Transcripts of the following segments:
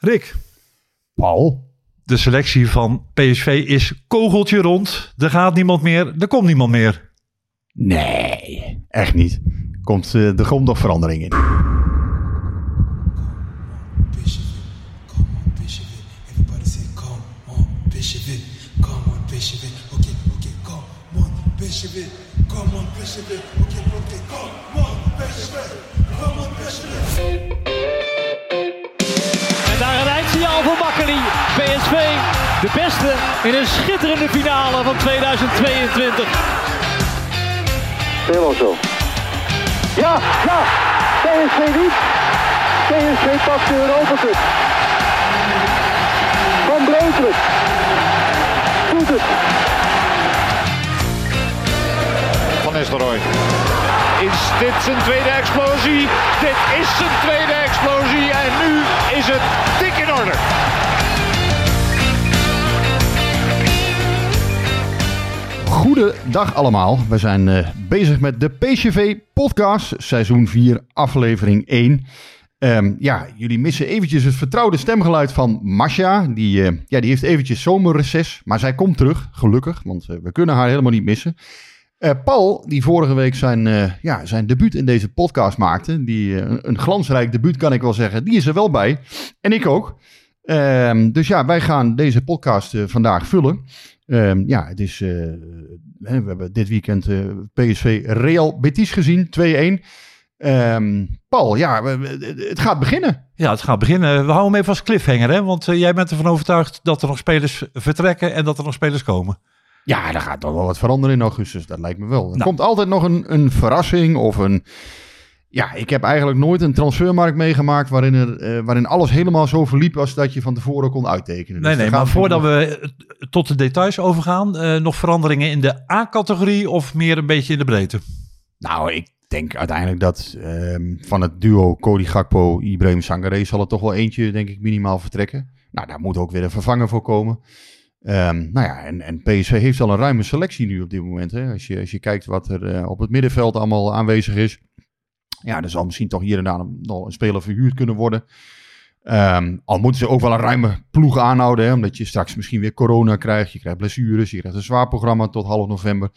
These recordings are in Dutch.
Rick, Paul? de selectie van PSV is kogeltje rond. Er gaat niemand meer, er komt niemand meer. Nee, echt niet. Komt, eh, er komt nog verandering in. Come on, Bishop. Voor Makkeli. PSV, de beste in een schitterende finale van 2022. Helemaal zo. Ja, ja. PSV niet. PSV pakt de Europa Cup. Van Breukelen. Doet het. Van Nistelrooy. Is dit zijn tweede explosie? Dit is zijn tweede explosie en nu is het dik in orde. Goedendag allemaal. We zijn eh, bezig met de PCV podcast, seizoen 4, aflevering 1. Ehm, ja, jullie missen eventjes het vertrouwde stemgeluid van Masha. Die, eh, ja, die heeft eventjes zomerreces, maar zij komt terug, gelukkig, want eh, we kunnen haar helemaal niet missen. Eh, Paul, die vorige week zijn, eh, ja, zijn debuut in deze podcast maakte, die, eh, een, glansrijk debuut kan ik wel zeggen, die is er wel bij. En ik ook. Ehm, dus ja, wij gaan deze podcast vandaag vullen. Ehm, ja, het is, we hebben dit weekend PSV Real Betis gezien, 2-1. Ehm, Paul, ja, het gaat beginnen. Ja, het gaat beginnen. We houden hem even als cliffhanger, hè? want jij bent ervan overtuigd dat er nog spelers vertrekken en dat er nog spelers komen. Ja, er gaat toch wel wat veranderen in augustus, dat lijkt me wel. Er Nou. komt altijd nog een, een verrassing of een... Ja, ik heb eigenlijk nooit een transfermarkt meegemaakt waarin, er, eh, waarin alles helemaal zo verliep als dat je van tevoren kon uittekenen. Nee, Dus nee, maar voordat we tot de details overgaan, eh, nog veranderingen in de A-categorie of meer een beetje in de breedte? Nou, ik denk uiteindelijk dat ehm, van het duo Cody Gakpo, Ibrahim Sangaré zal er toch wel eentje, denk ik, minimaal vertrekken. Nou, daar moet ook weer een vervanger voor komen. Ehm, nou ja, en, en PSV heeft al een ruime selectie nu op dit moment. Hè? Als, je, als je kijkt wat er eh, op het middenveld allemaal aanwezig is. Ja, er zal misschien toch hier en daar nog een speler verhuurd kunnen worden. Ehm, al moeten ze ook wel een ruime ploeg aanhouden, hè, omdat je straks misschien weer corona krijgt. Je krijgt blessures, je krijgt een zwaar programma tot half november.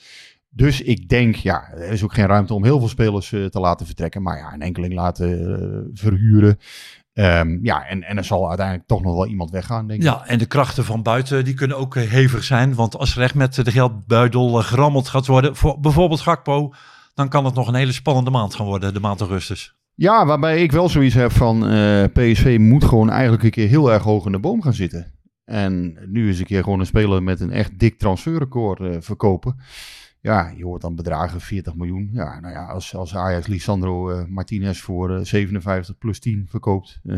Dus ik denk, ja, er is ook geen ruimte om heel veel spelers eh, te laten vertrekken. Maar ja, een enkeling laten eh, verhuren. Ehm, ja, en, en er zal uiteindelijk toch nog wel iemand weggaan, denk ik. Ja, en de krachten van buiten die kunnen ook eh, hevig zijn. Want als er echt met de geldbuidel eh, gerammeld gaat worden, voor bijvoorbeeld Gakpo, dan kan het nog een hele spannende maand gaan worden, de maand augustus. Ja, waarbij ik wel zoiets heb van eh, PSV moet gewoon eigenlijk een keer heel erg hoog in de boom gaan zitten. En nu eens een keer gewoon een speler met een echt dik transferrecord verkopen. Ja, je hoort dan bedragen 40 miljoen. Ja, nou ja, als, als Ajax Lisandro eh, Martinez voor eh, 57 plus 10 verkoopt. eh,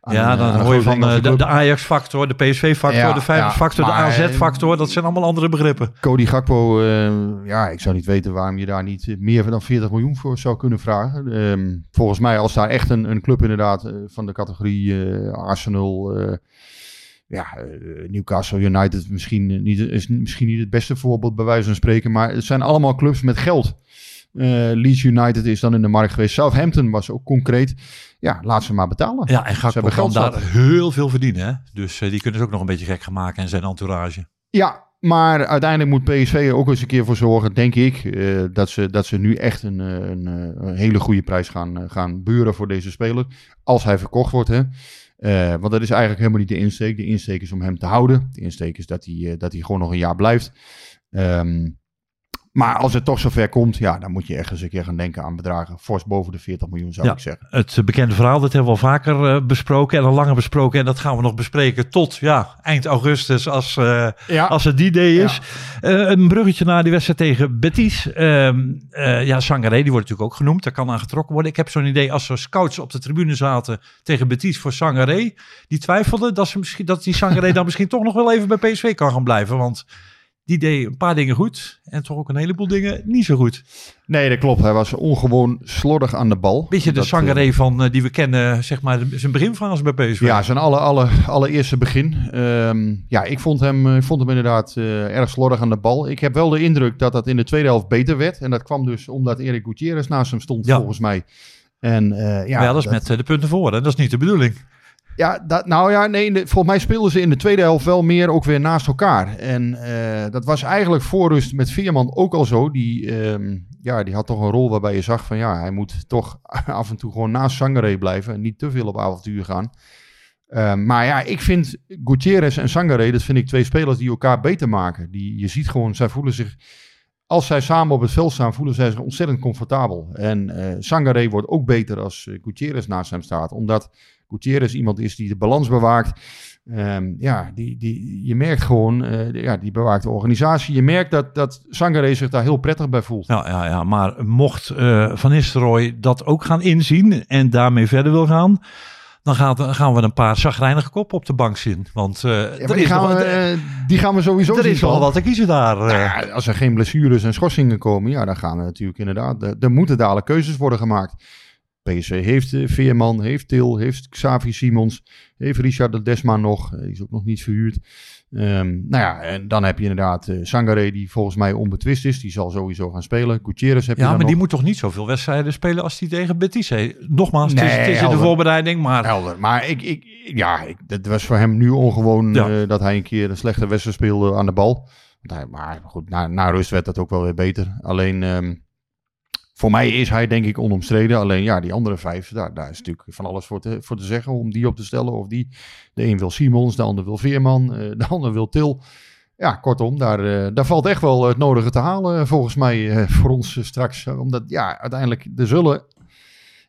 aan ja, dan een hoor je van eh, de, de Ajax-factor, de PSV-factor, Ja, de Feyenoord-factor, ja, de AZ-factor. Dat zijn allemaal andere begrippen. Cody Gakpo, eh, ja, ik zou niet weten waarom je daar niet eh, meer dan 40 miljoen voor zou kunnen vragen. Ehm, volgens mij, als daar echt een, een club inderdaad eh, van de categorie eh, Arsenal, eh, ja, eh, Newcastle United misschien niet, is misschien niet het beste voorbeeld bij wijze van spreken, maar het zijn allemaal clubs met geld. Eh, Leeds United is dan in de markt geweest. Southampton was ook concreet. Ja, laat ze maar betalen. Ja, en Ze Gakpo hebben geld daar heel veel verdienen. Hè? Dus eh, die kunnen ze ook nog een beetje gek gaan maken en zijn entourage. Ja, maar uiteindelijk moet PSV er ook eens een keer voor zorgen, denk ik, dat, ze, dat ze nu echt een, een, een hele goede prijs gaan, gaan buren voor deze speler. Als hij verkocht wordt. Hè. Eh, want dat is eigenlijk helemaal niet de insteek. De insteek is om hem te houden. De insteek is dat hij, eh, dat hij gewoon nog een jaar blijft. Ehm, maar als het toch zover komt, ja, dan moet je echt eens een keer gaan denken aan bedragen fors boven de 40 miljoen, zou Ja. ik zeggen. Het bekende verhaal, dat hebben we al vaker eh, besproken en al langer besproken. En dat gaan we nog bespreken tot ja, eind augustus, als, eh, Ja. als het die day is. Eh, een bruggetje naar die wedstrijd tegen Betis. Ehm eh, ja, Sangaré, die wordt natuurlijk ook genoemd. Daar kan aan getrokken worden. Ik heb zo'n idee, als er scouts op de tribune zaten tegen Betis voor Sangaré, die twijfelden dat, ze misschien, dat die Sangaré dan misschien toch nog wel even bij PSV kan gaan blijven. Want die deed een paar dingen goed en toch ook een heleboel dingen niet zo goed. Nee, dat klopt. Hij was ongewoon slordig aan de bal. Beetje de Dat, eh, Sangaré van eh, die we kennen, zeg maar, zijn beginfase bij PSV. Ja, zijn alle, alle, allereerste begin. Ehm, ja, ik vond, hem, ik vond hem inderdaad eh, erg slordig aan de bal. Ik heb wel de indruk dat dat in de tweede helft beter werd. En dat kwam dus omdat Erik Gutierrez naast hem stond, Ja. volgens mij. En, eh, ja, Ja, dat is met eh, de punten voor. Hè? Dat is niet de bedoeling. Ja, dat, nou ja, nee, volgens mij speelden ze in de tweede helft wel meer ook weer naast elkaar. En eh, dat was eigenlijk voor rust met Veerman ook al zo. Die, ehm, ja, die had toch een rol waarbij je zag van ja, hij moet toch af en toe gewoon naast Sangaré blijven en niet te veel op avontuur gaan. Ehm, maar ja, ik vind Gutierrez en Sangaré, dat vind ik twee spelers die elkaar beter maken. Die, je ziet gewoon, zij voelen zich, als zij samen op het veld staan, voelen zij zich ontzettend comfortabel. En eh Sangaré wordt ook beter als eh, Gutierrez naast hem staat, omdat Gutierrez iemand is die de balans bewaakt. Ehm, ja, die, die, je merkt gewoon, eh, die- ja, die bewaakt de organisatie. Je merkt dat, dat Sangaré zich daar heel prettig bij voelt. Ja, ja, ja, maar mocht eh, Van Nistelrooy dat ook gaan inzien en daarmee verder wil gaan, dan gaat, gaan we een paar zagrijnige koppen op de bank zien. Want eh, Ja, die, gaan we, die gaan we sowieso er is wel Paul. wat te kiezen daar. Nou ja, als er geen blessures en schorsingen komen, ja, dan gaan er natuurlijk inderdaad. Er, er moeten dadelijk keuzes worden gemaakt. PSV heeft eh, Veerman, heeft Til, heeft Xavi Simons, heeft Richard de Desma nog. eh, Die is ook nog niet verhuurd. Ehm, nou ja, en dan heb je inderdaad eh Sangaré, die volgens mij onbetwist is. Die zal sowieso gaan spelen. Gutierrez heb je ja, maar die moet toch niet zoveel wedstrijden spelen als die tegen Betis. Nogmaals, het is, Nee, het is in de voorbereiding, maar Helder. Maar ik, ik, ja, ik, dat was voor hem nu ongewoon Ja. dat hij een keer een slechte wedstrijd speelde aan de bal. Maar goed, na, na rust werd dat ook wel weer beter. Alleen, ehm, voor mij is hij denk ik onomstreden. Alleen ja, die andere vijf, daar, daar is natuurlijk van alles voor te, voor te zeggen. Om die op te stellen. Of die, de een wil Simons, de ander wil Veerman, eh, de ander wil Til. Ja, kortom, daar, eh, daar valt echt wel het nodige te halen eh, volgens mij voor ons straks. Omdat ja, uiteindelijk er zullen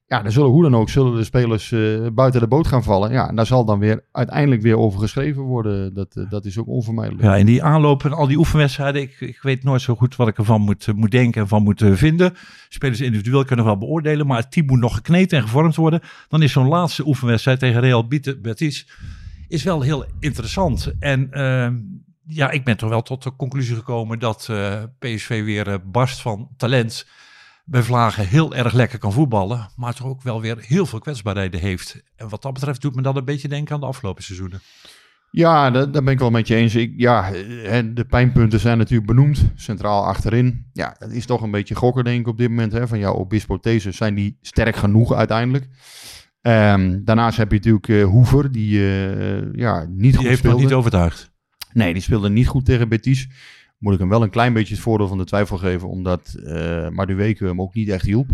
ja, er zullen hoe dan ook zullen de spelers eh, buiten de boot gaan vallen. Ja, en daar zal dan weer uiteindelijk weer over geschreven worden. Dat, eh, dat is ook onvermijdelijk. ja, in die aanloop en al die oefenwedstrijden, ik, ik weet nooit zo goed wat ik ervan moet, eh, moet denken en van moet vinden. Spelers individueel kunnen wel beoordelen, maar het team moet nog gekneed en gevormd worden. Dan is zo'n laatste oefenwedstrijd tegen Real Betis is wel heel interessant. En ehm, ja, ik ben toch wel tot de conclusie gekomen dat PSV weer barst van talent. Bij Vlagen heel erg lekker kan voetballen, maar toch ook wel weer heel veel kwetsbaarheden heeft. En wat dat betreft doet me dat een beetje denken aan de afgelopen seizoenen. Ja, daar, ben ik wel met je eens. Ik, ja, de pijnpunten zijn natuurlijk benoemd. Centraal achterin. Ja, dat is toch een beetje gokken denk ik op dit moment. Hè, van jouw Obispo zijn die sterk genoeg uiteindelijk. Ehm, daarnaast heb je natuurlijk eh, Hoever, die eh, ja, niet Die goed heeft speelde. nog niet overtuigd. Nee, die speelde niet goed tegen Betis. Moet ik hem wel een klein beetje het voordeel van de twijfel geven, omdat uh, Madueke hem ook niet echt hielp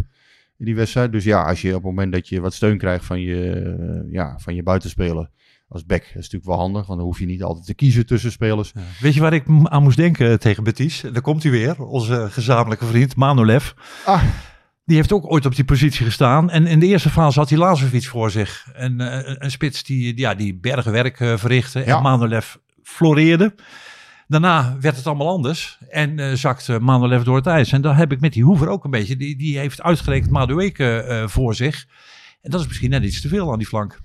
in die wedstrijd. Dus ja, als je op het moment dat je wat steun krijgt van je, uh, ja, van je buitenspeler als back, dat is natuurlijk wel handig, want dan hoef je niet altijd te kiezen tussen spelers. Ja. Weet je waar ik aan moest denken tegen Betis? Daar komt hij weer, onze gezamenlijke vriend Manolev. Ah. Die heeft ook ooit op die positie gestaan. En in de eerste fase had hij Lazovic voor zich. En, uh, een spits die, ja, die bergenwerk uh, verrichtte. Ja. En Manolev floreerde. Daarna werd het allemaal anders en uh, zakte Manolev door het ijs. En daar heb ik met die Hoever ook een beetje. Die, die heeft uitgerekend Madueke uh, voor zich. En dat is misschien net iets te veel aan die flank.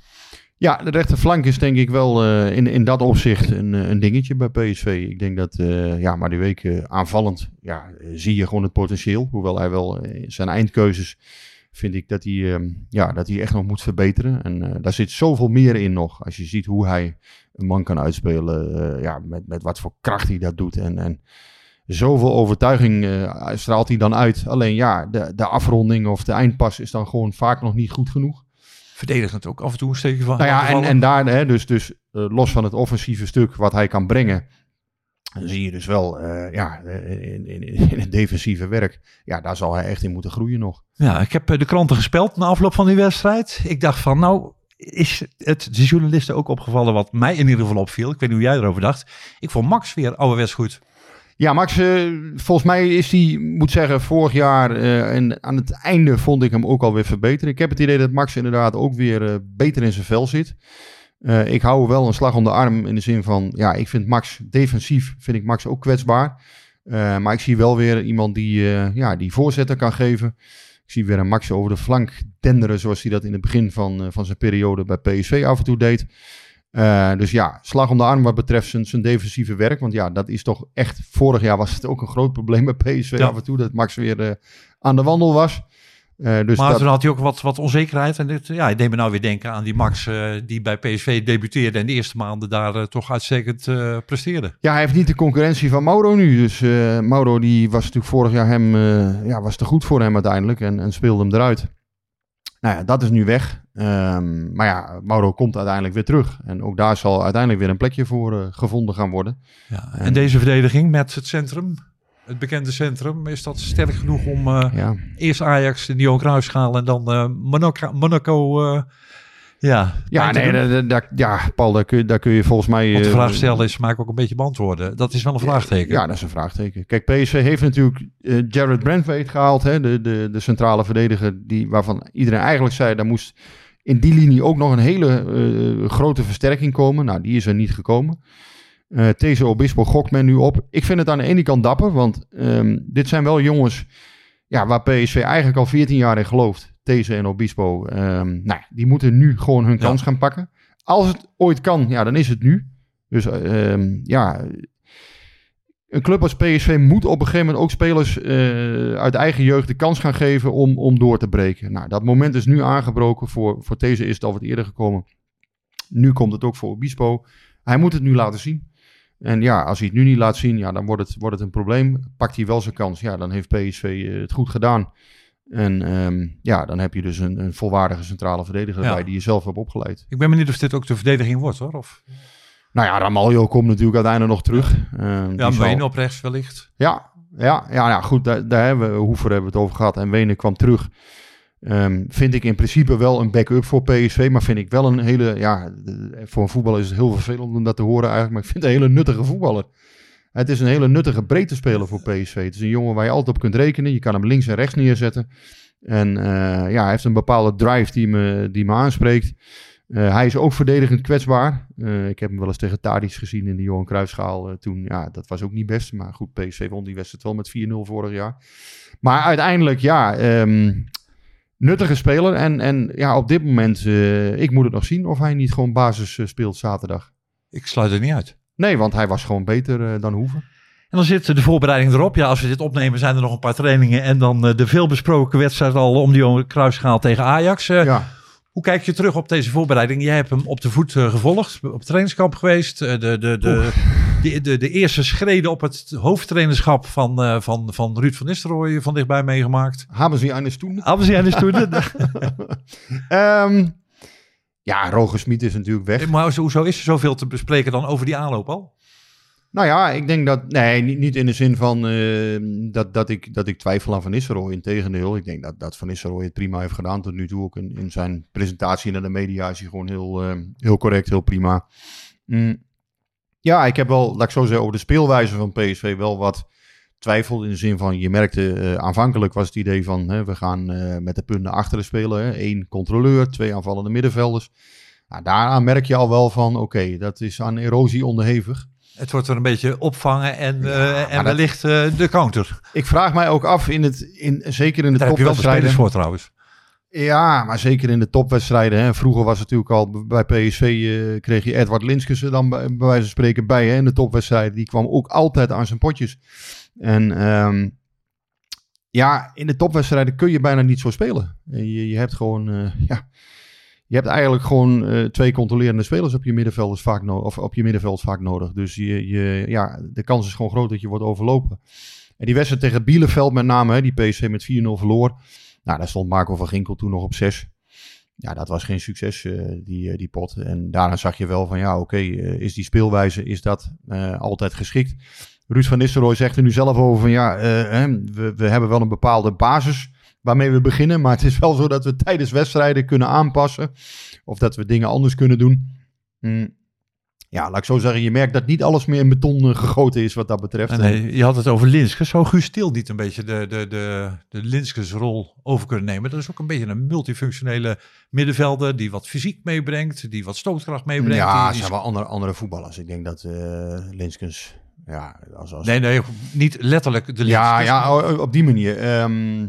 Ja, de rechterflank is denk ik wel in, in dat opzicht een, een dingetje bij PSV. Ik denk dat, uh, ja, maar aanvallend, ja, zie je gewoon het potentieel. Hoewel hij wel zijn eindkeuzes, vind ik dat hij, ja, dat hij echt nog moet verbeteren. En daar zit zoveel meer in nog. Als je ziet hoe hij een man kan uitspelen, ja, met, met wat voor kracht hij dat doet. En, en zoveel overtuiging straalt hij dan uit. Alleen ja, de, de afronding of de eindpas is dan gewoon vaak nog niet goed genoeg verdedigend ook af en toe een steekje van. Nou ja, en, en daar, hè, dus, dus uh, los van het offensieve stuk wat hij kan brengen, dan zie je dus wel, uh, ja, in, in, in, het defensieve werk, ja, daar zal hij echt in moeten groeien nog. Ja, ik heb de kranten gespeld na afloop van die wedstrijd. Ik dacht van, nou, is het de journalisten ook opgevallen wat mij in ieder geval opviel. Ik weet niet hoe jij erover dacht. Ik vond Max weer ouderwets goed. Ja, Max, uh, volgens mij is hij, moet zeggen, vorig jaar uh, en aan het einde vond ik hem ook alweer verbeteren. Ik heb het idee dat Max inderdaad ook weer uh, beter in zijn vel zit. Ik hou wel een slag om de arm in de zin van, ja, ik vind Max defensief, vind ik Max ook kwetsbaar. Maar ik zie wel weer iemand die, ja, die voorzetten kan geven. Ik zie weer een Max over de flank denderen, zoals hij dat in het begin van, uh, van zijn periode bij PSV af en toe deed. Uh, dus ja, slag om de arm wat betreft zijn, zijn defensieve werk. Want ja, dat is toch echt... Vorig jaar was het ook een groot probleem bij PSV ja. af en toe. Dat Max weer uh, aan de wandel was. Uh, dus maar dat... toen had hij ook wat, wat onzekerheid. En dit, ja, ik deed me nou weer denken aan die Max uh, die bij PSV debuteerde... en de eerste maanden daar uh, toch uitstekend presteerde. Ja, hij heeft niet de concurrentie van Mauro nu. Dus Mauro die was natuurlijk vorig jaar hem... ja, was te goed voor hem uiteindelijk en, en speelde hem eruit. Nou ja, dat is nu weg. Ehm, maar ja, Mauro komt uiteindelijk weer terug. En ook daar zal uiteindelijk weer een plekje voor eh, gevonden gaan worden. Ja, en deze verdediging met het centrum, het bekende centrum, is dat sterk genoeg om eh, Ja, eerst Ajax in die Johan Cruijffschaal en dan eh, Monaco, Monaco eh, ja, ja, te nee, da- da- ja Paul, daar kun, je- daar kun je volgens mij... Want de vraag stellen is, maak ook een beetje beantwoorden. Dat is wel een vraagteken. Ja, dat is een vraagteken. Kijk, PSV heeft natuurlijk Jared Brandwaite gehaald, hè, de, de, de centrale verdediger, die, waarvan iedereen eigenlijk zei, daar moest in die linie ook nog een hele grote versterking komen. Nou, die is er niet gekomen. Eh These Obispo gokt men nu op. Ik vind het aan de ene kant dapper, want ehm, dit zijn wel jongens ja, waar PSV eigenlijk al 14 jaar in gelooft. These en Obispo. Ehm, nou, die moeten nu gewoon hun Ja. kans gaan pakken. Als het ooit kan, ja, dan is het nu. Dus ehm, ja, een club als PSV moet op een gegeven moment ook spelers eh, uit eigen jeugd de kans gaan geven om, om door te breken. Nou, dat moment is nu aangebroken. Voor, voor deze is het al wat eerder gekomen. Nu komt het ook voor Obispo. Hij moet het nu laten zien. En ja, als hij het nu niet laat zien, ja, dan wordt het, wordt het een probleem. Pakt hij wel zijn kans, ja, dan heeft PSV eh, het goed gedaan. En ehm, ja, dan heb je dus een, een volwaardige centrale verdediger Ja. erbij die je zelf hebt opgeleid. Ik ben benieuwd of dit ook de verdediging wordt hoor. Of, Nou ja, Ramaljo komt natuurlijk uiteindelijk nog terug. Ehm, ja, zal- Ween op rechts wellicht. Ja, ja, ja, ja goed, daar, daar hebben we, Hoever hebben we het over gehad. En Wenen kwam terug. Ehm, vind ik in principe wel een backup voor PSV, maar vind ik wel een hele, ja, de- voor een voetballer is het heel vervelend om dat te horen eigenlijk, maar ik vind het een hele nuttige voetballer. Het is een hele nuttige breedte speler voor PSV. Het is een jongen waar je altijd op kunt rekenen. Je kan hem links en rechts neerzetten. En eh, ja, hij heeft een bepaalde drive die me, die me aanspreekt. Eh, hij is ook verdedigend kwetsbaar. Eh, ik heb hem wel eens tegen Tadic gezien in de Johan Cruijffschaal. eh, toen, ja, dat was ook niet best. Maar goed, PSV won die wedstrijd wel met 4-0 vorig jaar. Maar uiteindelijk, ja, ehm, nuttige speler. En, en ja, op dit moment, eh, ik moet het nog zien of hij niet gewoon basis eh, speelt zaterdag. Ik sluit het niet uit. Nee, want hij was gewoon beter eh, dan Hoeven. En dan zit de voorbereiding erop. Ja, als we dit opnemen zijn er nog een paar trainingen. En dan de veelbesproken wedstrijd al om die Johan Cruijffschaal tegen Ajax. Ja. Hoe kijk je terug op deze voorbereiding? Jij hebt hem op de voet gevolgd, op trainingskamp geweest. de, de, de, de, de, de eerste schreden op het hoofdtrainerschap van, eh, van, van Ruud van Nistelrooy van dichtbij meegemaakt. Hebben ze eines toen? Hebben ze aan de stoel? Ehm, ja, Roger Smit is natuurlijk weg. maar hoezo is er zoveel te bespreken dan over die aanloop al? Nou ja, ik denk dat... Nee, niet, niet in de zin van eh, dat, dat, ik, dat ik twijfel aan Van Nistelrooy. Integendeel, ik denk dat, dat Van Nistelrooy het prima heeft gedaan tot nu toe. Ook in, in zijn presentatie naar de media is hij gewoon heel, eh, heel correct, heel prima. Mm. Ja, ik heb wel, laat ik zo zeggen, over de speelwijze van PSV wel wat twijfel. In de zin van, je merkte eh, aanvankelijk was het idee van... Hè, we gaan eh, met de punten achteren spelen. Hè. Eén controleur, twee aanvallende middenvelders. Nou, daaraan merk je al wel van, oké, dat is aan erosie onderhevig. Het wordt er een beetje opvangen en, eh, en dat- wellicht de counter. Ik vraag mij ook af, in het, in, zeker in de Daar heb je wel de spelers voor trouwens. Ja, maar zeker in de topwedstrijden. Hè. Vroeger was het natuurlijk al bij PSV eh, kreeg je Edward Linskes er dan bij, bij wijze van spreken bij. Hè, in de topwedstrijden. Die kwam ook altijd aan zijn potjes. En ehm, ja, in de topwedstrijden kun je bijna niet zo spelen. Je, je hebt gewoon, eh, ja, je hebt eigenlijk gewoon eh, twee controlerende spelers op je middenveld vaak no- of op je middenveld vaak nodig. Dus je, je, ja, de kans is gewoon groot dat je wordt overlopen. En die wedstrijd tegen Bielefeld met name, hè, die PSV met 4-0 verloor. Nou, daar stond Marco van Ginkel toen nog op 6. Ja, dat was geen succes, eh, die, eh, die pot. En daarna zag je wel van, ja, oké, eh, is die speelwijze, is dat altijd geschikt? Ruud van Nistelrooy zegt er nu zelf over van, ja, we, we hebben wel een bepaalde basis waarmee we beginnen. Maar het is wel zo dat we tijdens wedstrijden kunnen aanpassen. Of dat we dingen anders kunnen doen. Hm. Ja, laat ik zo zeggen, je merkt dat niet alles meer in beton eh, gegoten is wat dat betreft. En, eh, je had het over Linskes. Zou Guus Stil niet een beetje de, de, de, de Linskes-rol over kunnen nemen? Dat is ook een beetje een multifunctionele middenvelder die wat fysiek meebrengt, die wat stootkracht meebrengt. ja, die, het die- zijn wel andere, andere voetballers. Ik denk dat eh Linskens, ja, als, als, Nee, nee, niet letterlijk de Linskes. Ja, ja o- op die manier. Ehm,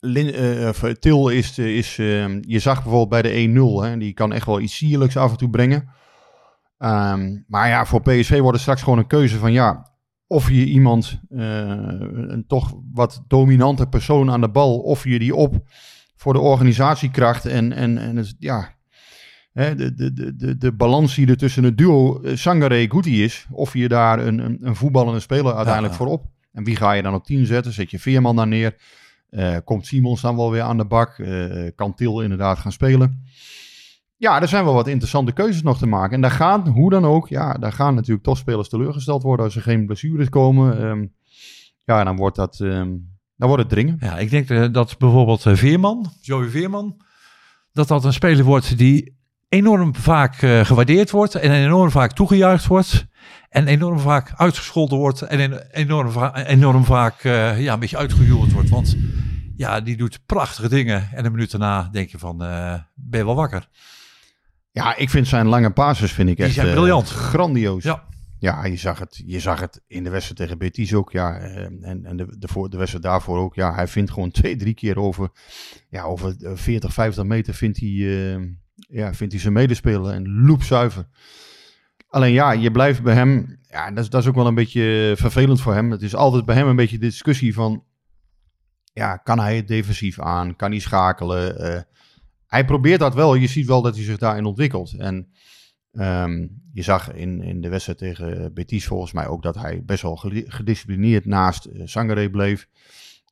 Lin, eh, Til is, is ehm, je zag bijvoorbeeld bij de 1-0, hè, die kan echt wel iets sierlijks af en toe brengen. Ehm, maar ja, voor PSV wordt het straks gewoon een keuze van ja, of je iemand, eh, een toch wat dominante persoon aan de bal, of je die op voor de organisatiekracht en, en, en het, ja, hè, de, de, de, de, balans die er tussen het duo eh, Sangare-Guti is, of je daar een, een, een voetballende speler uiteindelijk Ja. voor op. En wie ga je dan op 10 zetten? Zet je Veerman daar neer? Eh, komt Simons dan wel weer aan de bak? Kan Til inderdaad gaan spelen? Ja, er zijn wel wat interessante keuzes nog te maken. En daar gaan, hoe dan ook, ja, daar gaan natuurlijk toch spelers teleurgesteld worden als er geen blessures komen. Ehm, ja, dan wordt dat, ehm, dan wordt het dringen. Ja, ik denk eh, dat bijvoorbeeld eh, Veerman, Joey Veerman, dat dat een speler wordt die enorm vaak eh, gewaardeerd wordt en enorm vaak toegejuicht wordt. En enorm vaak uitgescholden wordt en en- enorm, enorm vaak ja, een beetje uitgejoeld wordt. Want ja, die doet prachtige dingen. En een minuut daarna denk je van, ben je wel wakker? Ja, ik vind zijn lange passes vind ik Die echt zijn eh, briljant. grandioos. Ja. Ja, je zag het, je zag het in de wedstrijd tegen Betis ook. Ja, eh, en, en de, de, voor, de wedstrijd daarvoor ook. Ja, hij vindt gewoon twee, drie keer over, ja, over eh, 40, 50 meter vindt hij, eh, ja, vindt hij zijn medespeler en loopzuiver. Alleen ja, je blijft bij hem. Ja, dat is, dat is ook wel een beetje vervelend voor hem. Het is altijd bij hem een beetje de discussie van. Ja, kan hij het defensief aan? Kan hij schakelen? Eh, hij probeert dat wel. Je ziet wel dat hij zich daarin ontwikkelt. En ehm, je zag in, in de wedstrijd tegen Betis volgens mij ook dat hij best wel gedi- gedisciplineerd naast uh, Sangare bleef.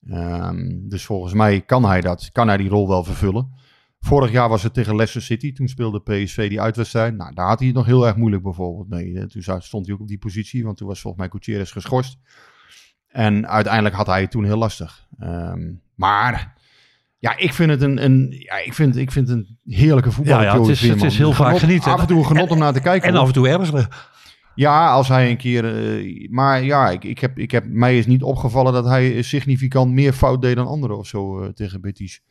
Ehm, dus volgens mij kan hij dat, kan hij die rol wel vervullen. Vorig jaar was het tegen Leicester City. Toen speelde PSV die uitwedstrijd. Nou, daar had hij het nog heel erg moeilijk bijvoorbeeld mee. Eh, Toen stond hij ook op die positie, want toen was volgens mij Gutierrez geschorst. En uiteindelijk had hij het toen heel lastig. Ehm, maar ja, ik vind het een, een, ja, ik vind, ik vind een heerlijke voetbal. Ja, ja, het is- het is heel vaak genieten. Af en toe genot om naar te kijken. En hoor. af en toe ergeren. Ja, als hij een keer. eh, maar ja, ik, ik heb, ik heb, mij is niet opgevallen dat hij significant meer fout deed dan anderen of zo eh, tegen Betis.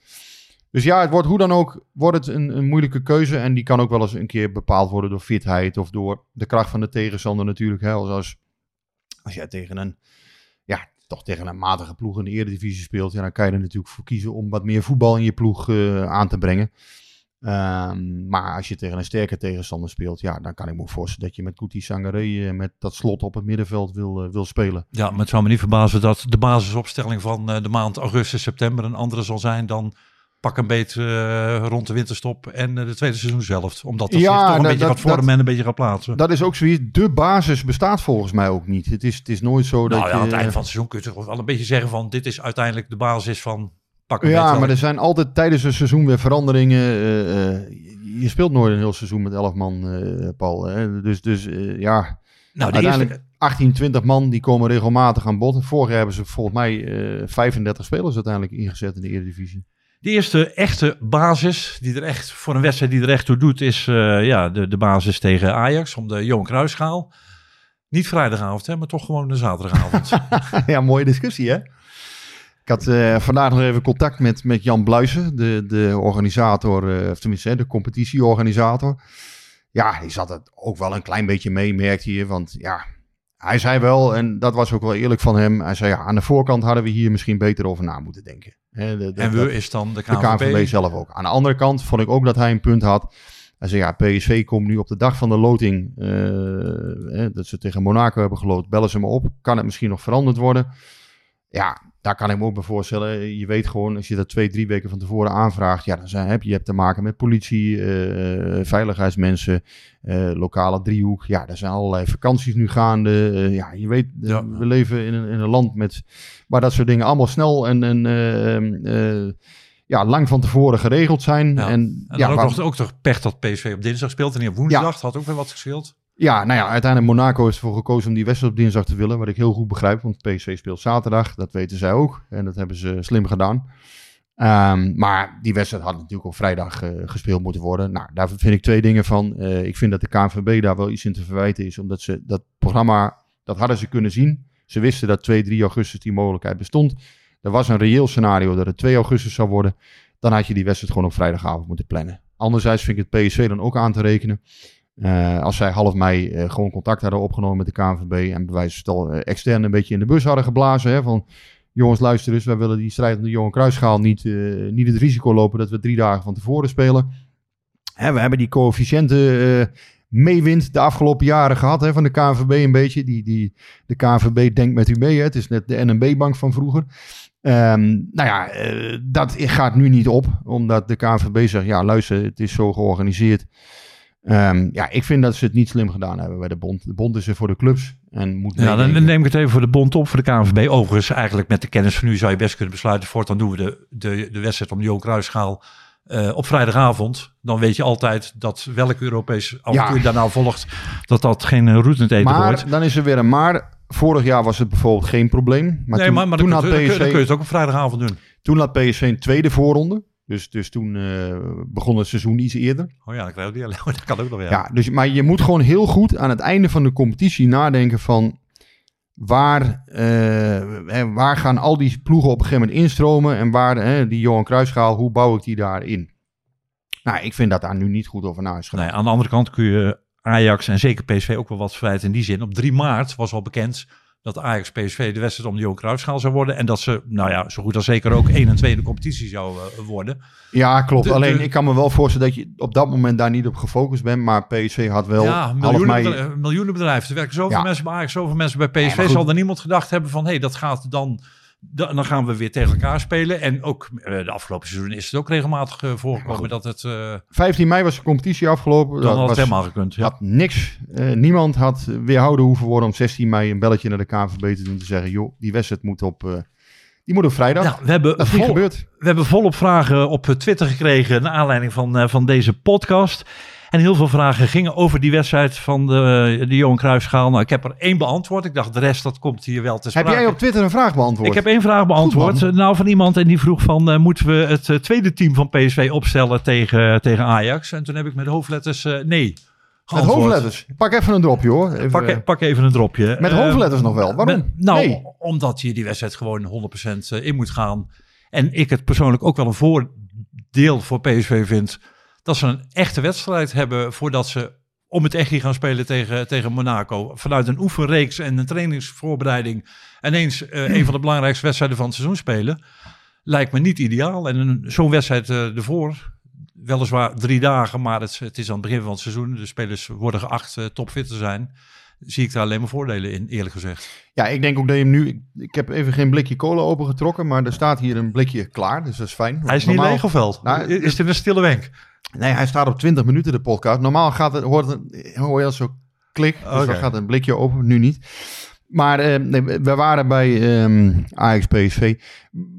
Dus ja, het wordt hoe dan ook wordt het een, een moeilijke keuze. En die kan ook wel eens een keer bepaald worden door fitheid of door de kracht van de tegenstander natuurlijk. Hè. Als, als, als jij tegen een, ja, toch tegen een matige ploeg in de Eredivisie speelt, ja, dan kan je er natuurlijk voor kiezen om wat meer voetbal in je ploeg eh, aan te brengen. Ehm, maar als je tegen een sterke tegenstander speelt, ja, dan kan ik me voorstellen dat je met Kuti Sangaré eh, met dat slot op het middenveld wil, eh, wil spelen. Ja, maar het zou me niet verbazen dat de basisopstelling van de maand augustus, september een andere zal zijn dan pak een beet eh, rond de winterstop en eh, de tweede seizoen zelf. Omdat dat Ja, zich toch een dat- beetje dat- gaat vormen dat- en een beetje gaat plaatsen. Dat is ook zoiets. De basis bestaat volgens mij ook niet. Het is, het is nooit zo dat nou ja, aan het einde van het seizoen kun je toch wel een beetje zeggen van dit is uiteindelijk de basis van pak een Ja, beet. maar er zijn altijd tijdens een seizoen weer veranderingen. eh, je speelt nooit een heel seizoen met 11 man, Paul. Hè? Dus, dus ja, nou, de uiteindelijk eerste, 18, 20 man die komen regelmatig aan bod. Vorig jaar hebben ze volgens mij eh 35 spelers uiteindelijk ingezet in de Eredivisie. De eerste echte basis die er echt voor een wedstrijd die er echt toe doet is eh, ja, de, de basis tegen Ajax om de Johan Cruijffschaal. Niet vrijdagavond, hè, maar toch gewoon de zaterdagavond. ja, mooie discussie hè. Ik had eh, vandaag nog even contact met, met Jan Bluisen, de, de organisator, eh, of tenminste de competitieorganisator. Ja, die zat het ook wel een klein beetje mee, merkte je. Want ja, hij zei wel, en dat was ook wel eerlijk van hem. Hij zei, ja, aan de voorkant hadden we hier misschien beter over na moeten denken. Hè, de- de- en we is dan de de KNVB. KNVB zelf ook. Aan de andere kant vond ik ook dat hij een punt had. Hij zei, ja, PSV komt nu op de dag van de loting, eh, hè, dat ze tegen Monaco hebben geloot, bellen ze me op. Kan het misschien nog veranderd worden? Ja, daar kan ik me ook bij voorstellen. Je weet gewoon, als je dat twee, drie weken van tevoren aanvraagt, ja, dan zijn, heb je, je hebt te maken met politie, eh, veiligheidsmensen, eh, lokale driehoek. Ja, er zijn allerlei vakanties nu gaande. Eh, ja, je weet, Ja. we leven in een, in een land met, waar dat soort dingen allemaal snel en, en eh, eh, ja, lang van tevoren geregeld zijn. Ja. En, En ja, ook, waar- nog, ook toch pech dat PSV op dinsdag speelt en niet op woensdag. Had ook weer wat gescheeld. Ja, nou ja, uiteindelijk Monaco is ervoor gekozen om die wedstrijd op dinsdag te willen. Wat ik heel goed begrijp, want PSV speelt zaterdag. Dat weten zij ook. En dat hebben ze slim gedaan. Ehm, maar die wedstrijd had natuurlijk op vrijdag eh, gespeeld moeten worden. Nou, daar vind ik twee dingen van. Eh, ik vind dat de KNVB daar wel iets in te verwijten is. Omdat ze dat programma, dat hadden ze kunnen zien. Ze wisten dat 2, 3 augustus die mogelijkheid bestond. Er was een reëel scenario dat het 2 augustus zou worden. Dan had je die wedstrijd gewoon op vrijdagavond moeten plannen. Anderzijds vind ik het PSV dan ook aan te rekenen. Eh, als zij half mei eh, gewoon contact hadden opgenomen met de KNVB en bij wijze van stel, eh, extern een beetje in de bus hadden geblazen. Hè, van jongens, luister eens, wij willen die strijd om de Johan Cruijffschaal niet, niet het risico lopen dat we drie dagen van tevoren spelen. Hè, we hebben die coëfficiënten meewind de afgelopen jaren gehad hè, van de KNVB een beetje. Die, die, de KNVB denkt met u mee. Hè. Het is net de NNB-bank van vroeger. Ehm, nou ja, dat gaat nu niet op, omdat de KNVB zegt, ja luister, het is zo georganiseerd. Ehm, ja, ik vind dat ze het niet slim gedaan hebben bij de bond. De bond is er voor de clubs. En moet Ja, dan neem ik het even voor de bond op, voor de KNVB. Overigens, eigenlijk met de kennis van nu zou je best kunnen besluiten. Voortaan doen we de, de, de wedstrijd om de Johan Cruijffschaal eh, op vrijdagavond. Dan weet je altijd dat welke Europees avontuur Ja. daarna volgt, dat dat geen eh, route eten wordt. Maar dan is er weer een maar. Vorig jaar was het bijvoorbeeld geen probleem. Maar nee, toen, maar, maar toen, dan, had kun PSV, dan kun je het ook op vrijdagavond doen. toen had PSV een tweede voorronde. Dus, dus toen eh, begon het seizoen iets eerder. Oh ja, dan krijg je die Dat kan ook nog, ja. Ja. dus, maar je moet gewoon heel goed aan het einde van de competitie nadenken van... Waar, eh, waar gaan al die ploegen op een gegeven moment instromen? En waar die Johan Cruijffschaal, hoe bouw ik die daarin? Nou, ik vind dat daar nu niet goed over na is. Nee, aan de andere kant kun je Ajax en zeker PSV ook wel wat verwijten in die zin. Op 3 maart was al bekend dat Ajax PSV de wedstrijd om de Johan Cruijffschaal zou worden. En dat ze, nou ja, zo goed als zeker ook 1 en 2 in de competitie zou eh, worden. Ja, klopt. De- Alleen de- ik kan me wel voorstellen dat je op dat moment daar niet op gefocust bent. Maar PSV had wel ja, miljoenen, mei... bedrijf- miljoenenbedrijven. Er werken zoveel Ja. mensen bij Ajax, zoveel mensen bij PSV. Zal er niemand gedacht hebben van, hé, hey, dat gaat dan... da- Dan gaan we weer tegen elkaar spelen. En ook eh, de afgelopen seizoen is het ook regelmatig eh, voorgekomen dat het... eh 15 mei was de competitie afgelopen. dan Dat had het helemaal gekund. Ja. had niks. eh, niemand had weerhouden hoeven worden om 16 mei een belletje naar de KNVB te doen. Te zeggen, joh, die wedstrijd moet op, eh, die moet op vrijdag. Ja, we hebben dat is niet vol- gebeurd. We hebben volop vragen op eh, Twitter gekregen naar aanleiding van, eh, van deze podcast. En heel veel vragen gingen over die wedstrijd van de, de Johan Cruijffschaal. Nou, ik heb er één beantwoord. Ik dacht, de rest dat komt hier wel te Heb sprake. jij op Twitter een vraag beantwoord? Ik heb één vraag beantwoord. Goed, nou, van iemand en die vroeg van, eh, moeten we het eh, tweede team van PSV opstellen tegen, tegen Ajax? En toen heb ik met hoofdletters eh, nee Met hoofdletters. Pak even een dropje hoor. Even, Pak, eh, pak even een dropje. met hoofdletters nog wel. Waarom? met- nou, Nee. omdat je die wedstrijd gewoon 100% in moet gaan. En ik het persoonlijk ook wel een voordeel voor PSV vind. Dat ze een echte wedstrijd hebben voordat ze om het echt gaan spelen tegen, tegen Monaco. Vanuit een oefenreeks en een trainingsvoorbereiding. ineens eh, een van de belangrijkste wedstrijden van het seizoen spelen. Lijkt me niet ideaal. En een- zo'n wedstrijd eh, ervoor, weliswaar drie dagen, maar het, het is aan het begin van het seizoen. De spelers worden geacht eh, topfit te zijn. Zie ik daar alleen maar voordelen in, eerlijk gezegd. Ja, ik denk ook dat je hem nu... Ik, ik heb even geen blikje cola opengetrokken, maar er staat hier een blikje klaar. Dus dat is fijn. Hij is niet leeg of wel? Nou, is dit een stille wenk? Nee, hij staat op 20 minuten, de podcast. Normaal gaat het, hoort het, hoor je dat zo klik. Dus dan gaat een blikje open, nu niet. Maar eh, nee, we waren bij ehm Ajax PSV.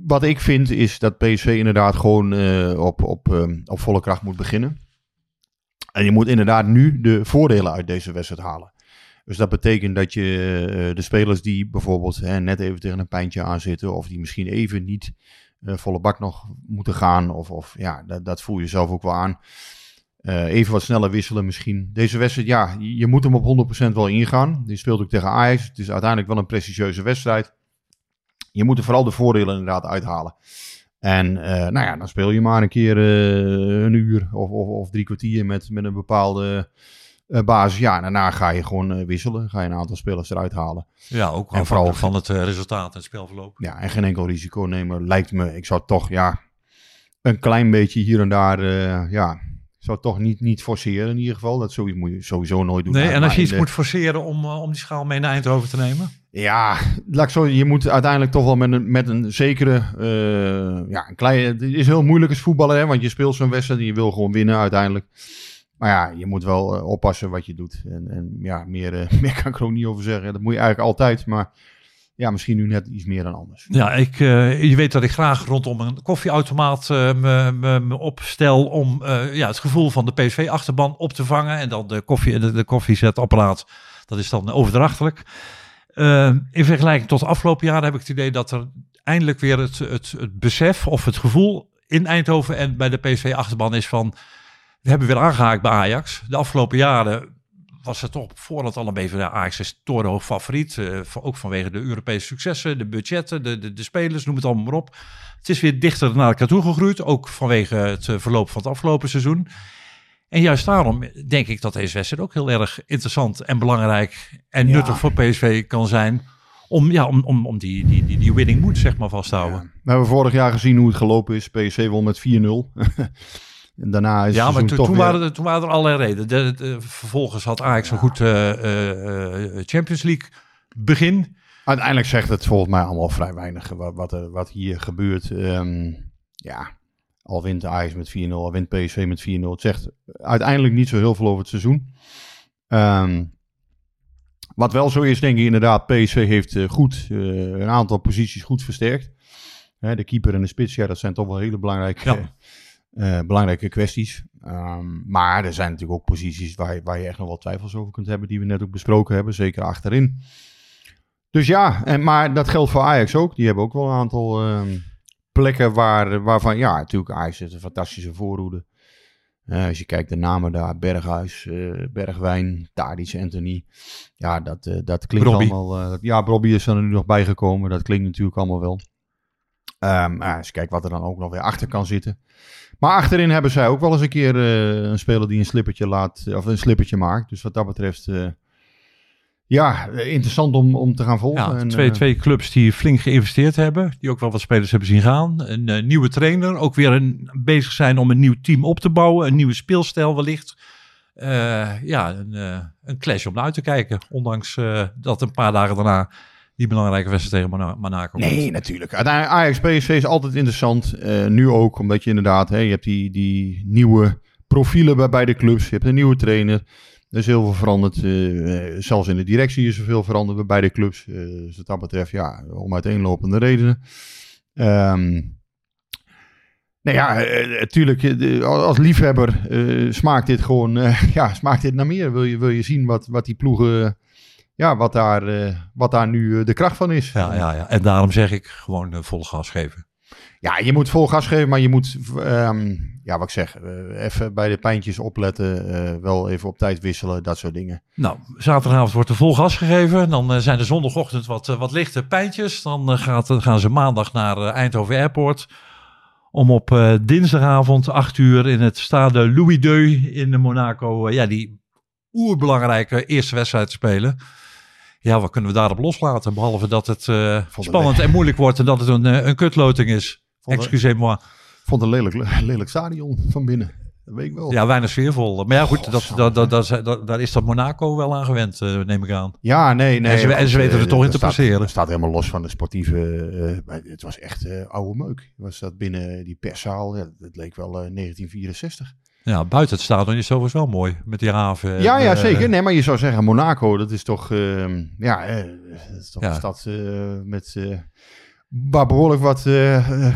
Wat ik vind is dat PSV inderdaad gewoon eh, op, op, ehm, op volle kracht moet beginnen. En je moet inderdaad nu de voordelen uit deze wedstrijd halen. Dus dat betekent dat je eh, de spelers die bijvoorbeeld hè, net even tegen een pijntje aanzitten... of die misschien even niet eh, volle bak nog moeten gaan... of, of ja, dat, dat voel je zelf ook wel aan. Eh, even wat sneller wisselen misschien. Deze wedstrijd, ja, je moet hem op 100% wel ingaan. Die speelt ook tegen Ajax. Het is uiteindelijk wel een prestigieuze wedstrijd. Je moet er vooral de voordelen inderdaad uithalen. En eh, nou ja, dan speel je maar een keer een uur of, of, of drie kwartier met, met een bepaalde basis. Ja, en daarna ga je gewoon eh, wisselen. Ga je een aantal spelers eruit halen. Ja, ook En vooral- van het eh, resultaat en het spelverloop. Ja, en geen enkel risico nemen lijkt me. Ik zou toch, ja, een klein beetje hier en daar, eh, ja, ik zou toch niet, niet forceren in ieder geval. Dat zoiets moet je sowieso nooit doen. Nee, en als je iets de- moet forceren om, eh, om die schaal mee naar Eindhoven te nemen? Ja, laat ik zo, je moet uiteindelijk toch wel met een, met een zekere, eh, ja, een klein, het is heel moeilijk als voetballer, hè, want je speelt zo'n wedstrijd en je wil gewoon winnen uiteindelijk. Maar ja, je moet wel eh, oppassen wat je doet. En, en ja, meer, eh, meer kan ik er ook niet over zeggen. Dat moet je eigenlijk altijd, maar ja, misschien nu net iets meer dan anders. Ja, ik, eh, je weet dat ik graag rondom een koffieautomaat me, me, opstel om ja, het gevoel van de PSV-achterban op te vangen. En dan de, koffie, de, koffiezetapparaat, dat is dan overdrachtelijk. In vergelijking tot afgelopen jaren heb ik het idee dat er eindelijk weer het, het, het besef of het gevoel in Eindhoven en bij de PSV-achterban is van... We hebben weer aangehaakt bij Ajax. De afgelopen jaren was het toch op voorhand al een beetje... Ja, Ajax is torenhoog favoriet. voor- ook vanwege de Europese successen, de budgetten, de, de, de spelers, noem het allemaal maar op. Het is weer dichter naar elkaar toe gegroeid. Ook vanwege het eh, verloop van het afgelopen seizoen. En juist daarom denk ik dat deze wedstrijd ook heel erg interessant en belangrijk en Ja. nuttig voor PSV kan zijn. Om, ja, om, om, om die, die, die, die winning moed zeg maar vast te houden. Ja. We hebben vorig jaar gezien hoe het gelopen is. PSV won met 4-0. en daarna is Ja, maar toen, weer- waren er, toen waren er allerlei redenen. De, de- vervolgens had Ajax een goed eh, eh, eh, Champions League begin. Uiteindelijk zegt het volgens mij allemaal vrij weinig wat, wat, er, wat hier gebeurt. Ehm, ja, al wint Ajax met 4-0, al wint PSV met 4-0. Het zegt uiteindelijk niet zo heel veel over het seizoen. Ehm, Wat wel zo is, denk ik inderdaad, PSV heeft goed een aantal posities goed versterkt. Hè, de keeper en de spits, ja, dat zijn toch wel hele belangrijke, Ja. Eh, belangrijke kwesties. Ehm, maar er zijn natuurlijk ook posities waar, je- waar je echt nog wel twijfels over kunt hebben, die we net ook besproken hebben, zeker achterin. Dus ja, en, maar dat geldt voor Ajax ook. Die hebben ook wel een aantal ehm, plekken waar, waarvan, ja, natuurlijk Ajax heeft een fantastische voorhoede. Eh, als je kijkt de namen daar, Berghuis, eh, Bergwijn, Tadic, Anthony. Ja, dat, dat klinkt allemaal... ja, Robbie is er nu nog bijgekomen. Dat klinkt natuurlijk allemaal wel. Ehm, maar als je kijkt wat er dan ook nog weer achter kan zitten. Maar achterin hebben zij ook wel eens een keer eh, een speler die een slippertje laat, of een slippertje maakt. Dus wat dat betreft, eh, ja, eh, interessant om, om te gaan volgen. Ja, En, twee, eh, twee clubs die flink geïnvesteerd hebben. Die ook wel wat spelers hebben zien gaan. Een eh, nieuwe trainer. Ook weer een, bezig zijn om een nieuw team op te bouwen. Een nieuwe speelstijl wellicht. Eh, ja, een, eh, een clash om naar uit te kijken. Ondanks eh, dat een paar dagen daarna die belangrijke wedstrijd tegen Mona- Monaco. Nee, natuurlijk. Ajax PSV is altijd interessant. Eh, nu ook, omdat je inderdaad, hè, je hebt die, die nieuwe profielen bij beide clubs. Je hebt een nieuwe trainer. Er is heel veel veranderd. eh, zelfs in de directie is er veel veranderd bij beide clubs. Dus wat dat betreft, ja, om uiteenlopende redenen. Ehm nou ja, natuurlijk, als liefhebber smaakt dit gewoon, ja, smaakt dit naar meer. Wil je, wil je zien wat, wat die ploegen, ja, wat daar, eh, wat daar nu eh, de kracht van is. Ja, ja, ja. En daarom zeg ik gewoon eh, volle gas geven. Ja, je moet vol gas geven, maar je moet, ehm, ja, wat ik zeg, even bij de pijntjes opletten. wel even op tijd wisselen, dat soort dingen. Nou, zaterdagavond wordt er vol gas gegeven. Dan zijn er zondagochtend wat, wat lichte pijntjes. Dan gaat, gaan ze maandag naar Eindhoven Airport. Om op dinsdagavond 8 uur in het stade Louis II in Monaco. ja, die oerbelangrijke eerste wedstrijd te spelen. Ja, wat kunnen we daarop loslaten? Behalve dat het het spannend en moeilijk wordt en dat het een, eh, een kutloting is. Het- Excusez-moi. Vond een lelijk, lelijk stadion van binnen. Dat weet ik wel. Ja, weinig sfeervol. Maar ja, goed, dat, dat, dat, dat, dat- daar is dat Monaco wel aan gewend, eh, neem ik aan. Ja, nee, nee. En ze- en ze weten er toch in te staat- passeren. Dat staat helemaal los van de sportieve... het was echt oude meuk. Was dat binnen die perszaal? Ja, het leek wel eh, 1964. Ja, buiten het stadion is het overigens wel mooi. Met die haven. en, ja, ja, eh, zeker. Nee, maar je zou zeggen, Monaco, dat is toch... ehm, ja, eh, dat is toch Ja. een stad eh, met... waar behoorlijk wat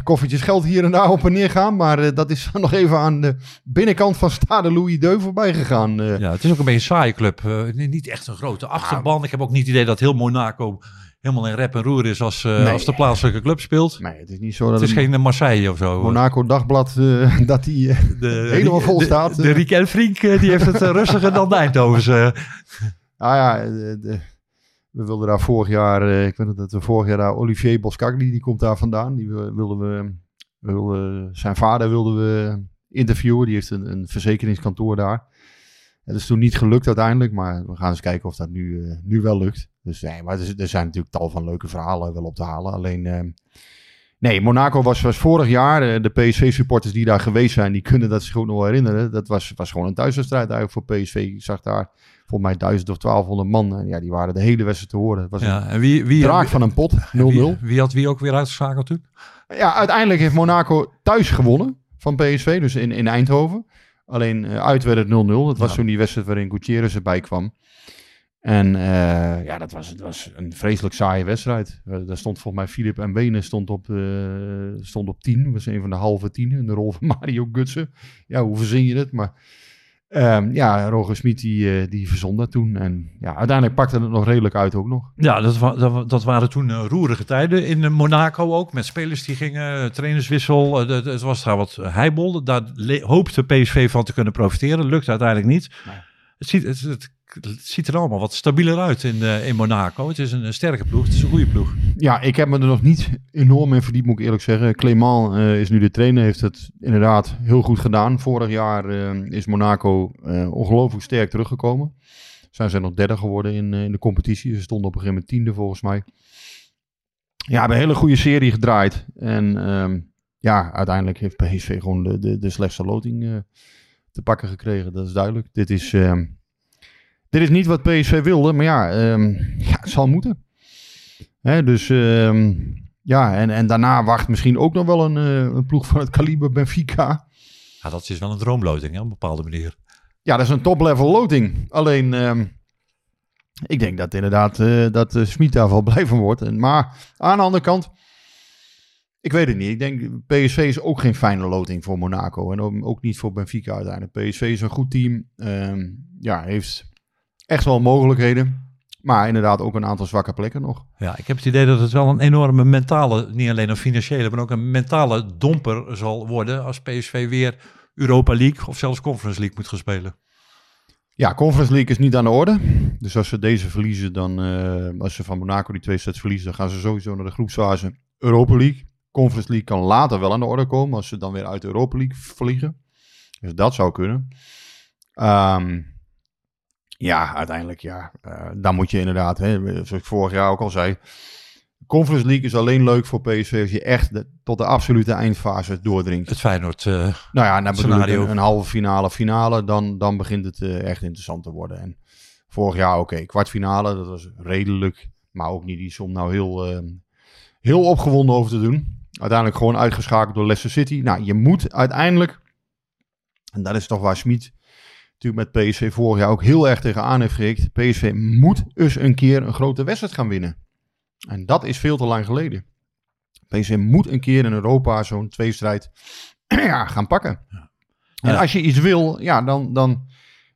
koffertjes geld hier en daar op en neer gaan. Maar dat is nog even aan de binnenkant van Stade Louis Deux voorbij gegaan. Ja, het is ook een beetje een saaie club. Niet- niet echt een grote achterban. Ik heb ook niet het idee dat heel Monaco helemaal in rep en roer is als, eh, Nee. als de plaatselijke club speelt. Nee, het is niet zo dat Het is een geen Marseille of zo. Monaco dagblad eh, dat die... eh, De, helemaal vol de- staat, De, eh. Riek en Frink, eh, die heeft het eh, rustiger dan de Eindhovens. eh. Ah ja, eh, de- we wilden daar vorig jaar, eh, ik weet nog dat we vorig jaar daar Olivier Boscagli, die komt daar vandaan. Die wil- wilden we, wilden, zijn vader wilden we interviewen. Die heeft een, een verzekeringskantoor daar. Het is toen niet gelukt uiteindelijk, maar we gaan eens kijken of dat nu, eh, nu wel lukt. Dus nee, maar er, er zijn natuurlijk tal van leuke verhalen wel op te halen. Alleen, eh, nee, Monaco was, was vorig jaar, eh, de PSV-supporters die daar geweest zijn, die kunnen dat zich ook nog herinneren. Dat was, was gewoon een thuiswedstrijd eigenlijk voor PSV. Ik zag daar volgens mij 1000 of 1200 man. En ja, die waren de hele wedstrijd te horen. Het was Ja, en wie, wie, van een pot, 0-0. wie, wie had wie ook weer uitgeschakeld toen? Ja, uiteindelijk heeft Monaco thuis gewonnen van PSV, dus in, in Eindhoven. Alleen eh, uit werd het 0-0. Dat was Ja. toen die wedstrijd waarin Gutierrez erbij kwam. En eh, ja, dat was, dat was een vreselijk saaie wedstrijd. Eh, daar stond volgens mij Filip en Benen stond op, eh, stond op 10. Dat was een van de halve tienen in de rol van Mario Gutsen. Ja, hoe verzin je het? Maar ehm, ja, Roger Smit die, die verzon dat toen. En ja, uiteindelijk pakte het nog redelijk uit ook nog. Ja, dat, wa- dat, dat waren toen roerige tijden in Monaco ook. Met spelers die gingen, trainerswissel. Het was daar wat heibel. Daar hoopte PSV van te kunnen profiteren. Lukt uiteindelijk niet. Nee. Het, ziet, het, het, het ziet er allemaal wat stabieler uit in, eh, in Monaco. Het is een, sterke ploeg. Het is een goede ploeg. Ja, ik heb me er nog niet enorm in verdiept, moet ik eerlijk zeggen. Clément eh, is nu de trainer, heeft het inderdaad heel goed gedaan. Vorig jaar eh, is Monaco ongelooflijk sterk teruggekomen. Zijn ze nog derde geworden in, in de competitie. Ze stonden op een gegeven moment tiende volgens mij. Ja, hebben een hele goede serie gedraaid. En ehm, ja, uiteindelijk heeft PSV gewoon de, de, de slechtste loting te pakken gekregen. Dat is duidelijk. Dit is, ehm, dit is niet wat PSV wilde, maar ja, ehm, ja het zal moeten. Hè, dus ehm, ja, en, en daarna wacht misschien ook nog wel een, eh, een ploeg van het kaliber Benfica. Ja, dat is wel een droomloting hè, op een bepaalde manier. Ja, dat is een top-level loting. Alleen, ehm, Ik denk dat inderdaad eh dat uh, Smit daar wel blij van wordt. En, maar aan de andere kant, ik weet het niet. Ik denk PSV is ook geen fijne loting voor Monaco. En ook- ook niet voor Benfica uiteindelijk. PSV is een goed team. Ja, heeft echt wel mogelijkheden. Maar inderdaad ook een aantal zwakke plekken nog. Ja, ik heb het idee dat het wel een enorme mentale, niet alleen een financiële, maar ook een mentale domper zal worden als PSV weer Europa League of zelfs Conference League moet gaan spelen. Ja, Conference League is niet aan de orde. Dus als ze deze verliezen, dan eh, als ze van Monaco die twee sets verliezen, dan gaan ze sowieso naar de groepsfase Europa League. Conference League kan later wel aan de orde komen als ze dan weer uit Europa League vliegen. Dus dat zou kunnen. Ehm, ja, uiteindelijk ja. eh, dan moet je inderdaad, hè, zoals ik vorig jaar ook al zei. Conference League is alleen leuk voor PSV als je echt de- tot de absolute eindfase doordringt. Het Feyenoord, eh, Nou ja, Scenario. een, een halve finale, finale, dan, dan begint het eh, echt interessant te worden. En vorig jaar, oké, kwartfinale, dat was redelijk, maar ook niet iets om nou heel, heel opgewonden over te doen. Uiteindelijk gewoon uitgeschakeld door Leicester City. Nou, je moet uiteindelijk, en dat is toch waar Smit natuurlijk met PSV vorig jaar ook heel erg tegenaan heeft gericht. PSV moet eens een keer een grote wedstrijd gaan winnen. En dat is veel te lang geleden. PSV moet een keer in Europa zo'n tweestrijd ja, gaan pakken. En Ja. als je iets wil, ja, dan, dan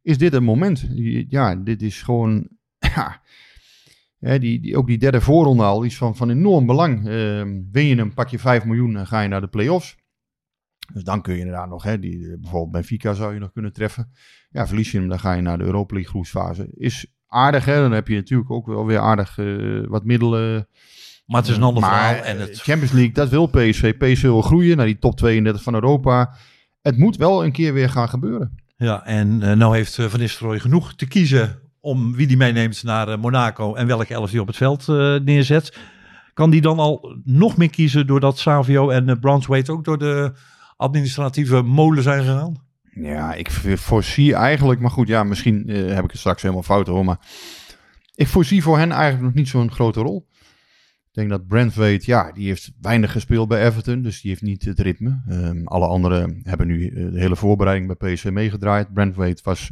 is dit het moment. Ja, dit is gewoon... Ja, hè, die, die, ook die derde voorronde al, die is van, van enorm belang. Ehm, win je hem, pak je 5 miljoen en ga je naar de play-offs. Dus dan kun je inderdaad nog, hè, die, eh, bijvoorbeeld Benfica zou je nog kunnen treffen. Ja, verlies je hem, dan ga je naar de Europa League groepsfase. Is aardig, hè? Dan heb je natuurlijk ook wel weer aardig eh, wat middelen. maar het is een ander maar verhaal. En eh, het, Champions League, dat wil PSV. PSV wil groeien naar die top 32 van Europa. Het moet wel een keer weer gaan gebeuren. ja, en eh, nou heeft eh, Van Nistelrooy genoeg te kiezen om wie die meeneemt naar eh, Monaco en welke elf die op het veld eh, neerzet. Kan die dan al nog meer kiezen doordat Savio en uh, Branswaite ook door de administratieve molen zijn gegaan? Ja, ik voorzie eigenlijk, maar goed, ja, misschien eh, heb ik het straks helemaal fout hoor, maar ik voorzie voor hen eigenlijk nog niet zo'n grote rol. Ik denk dat Brentwaite, ja, die heeft weinig gespeeld bij Everton, dus die heeft niet het ritme. Ehm, alle anderen hebben nu eh, de hele voorbereiding bij PSV meegedraaid. Brentwaite was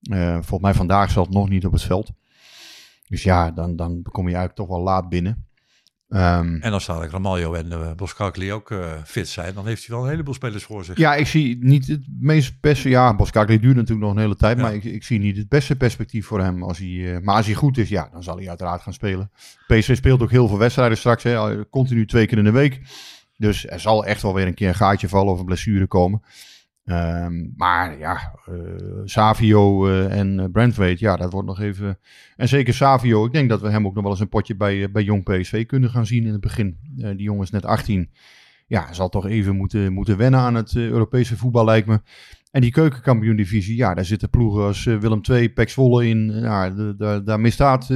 eh, volgens mij vandaag zelf nog niet op het veld. Dus ja, dan, dan kom je eigenlijk toch wel laat binnen. Ehm, En als dadelijk Ramaljo en uh, Boskakli ook uh, fit zijn, dan heeft hij wel een heleboel spelers voor zich. Ja, ik zie niet het meest beste. Ja, Boskakli duurt natuurlijk nog een hele tijd, ja. maar ik, ik, zie niet het beste perspectief voor hem. Als hij, uh, maar als hij goed is, ja, dan zal hij uiteraard gaan spelen. PSV speelt ook heel veel wedstrijden straks, hè, continu twee keer in de week. Dus er zal echt wel weer een keer een gaatje vallen of een blessure komen. Um, maar ja, uh, Savio uh, en uh, Brentwaite, ja, dat wordt nog even... En zeker Savio, ik denk dat we hem ook nog wel eens een potje bij, bij Jong PSV kunnen gaan zien in het begin. die jongen is net 18. Ja, zal toch even moeten, moeten wennen aan het Europese voetbal, lijkt me. En die keukenkampioen-divisie, ja, daar zitten ploegen als Willem II, Pek Zwolle in. Ja, daar, daar misstaat...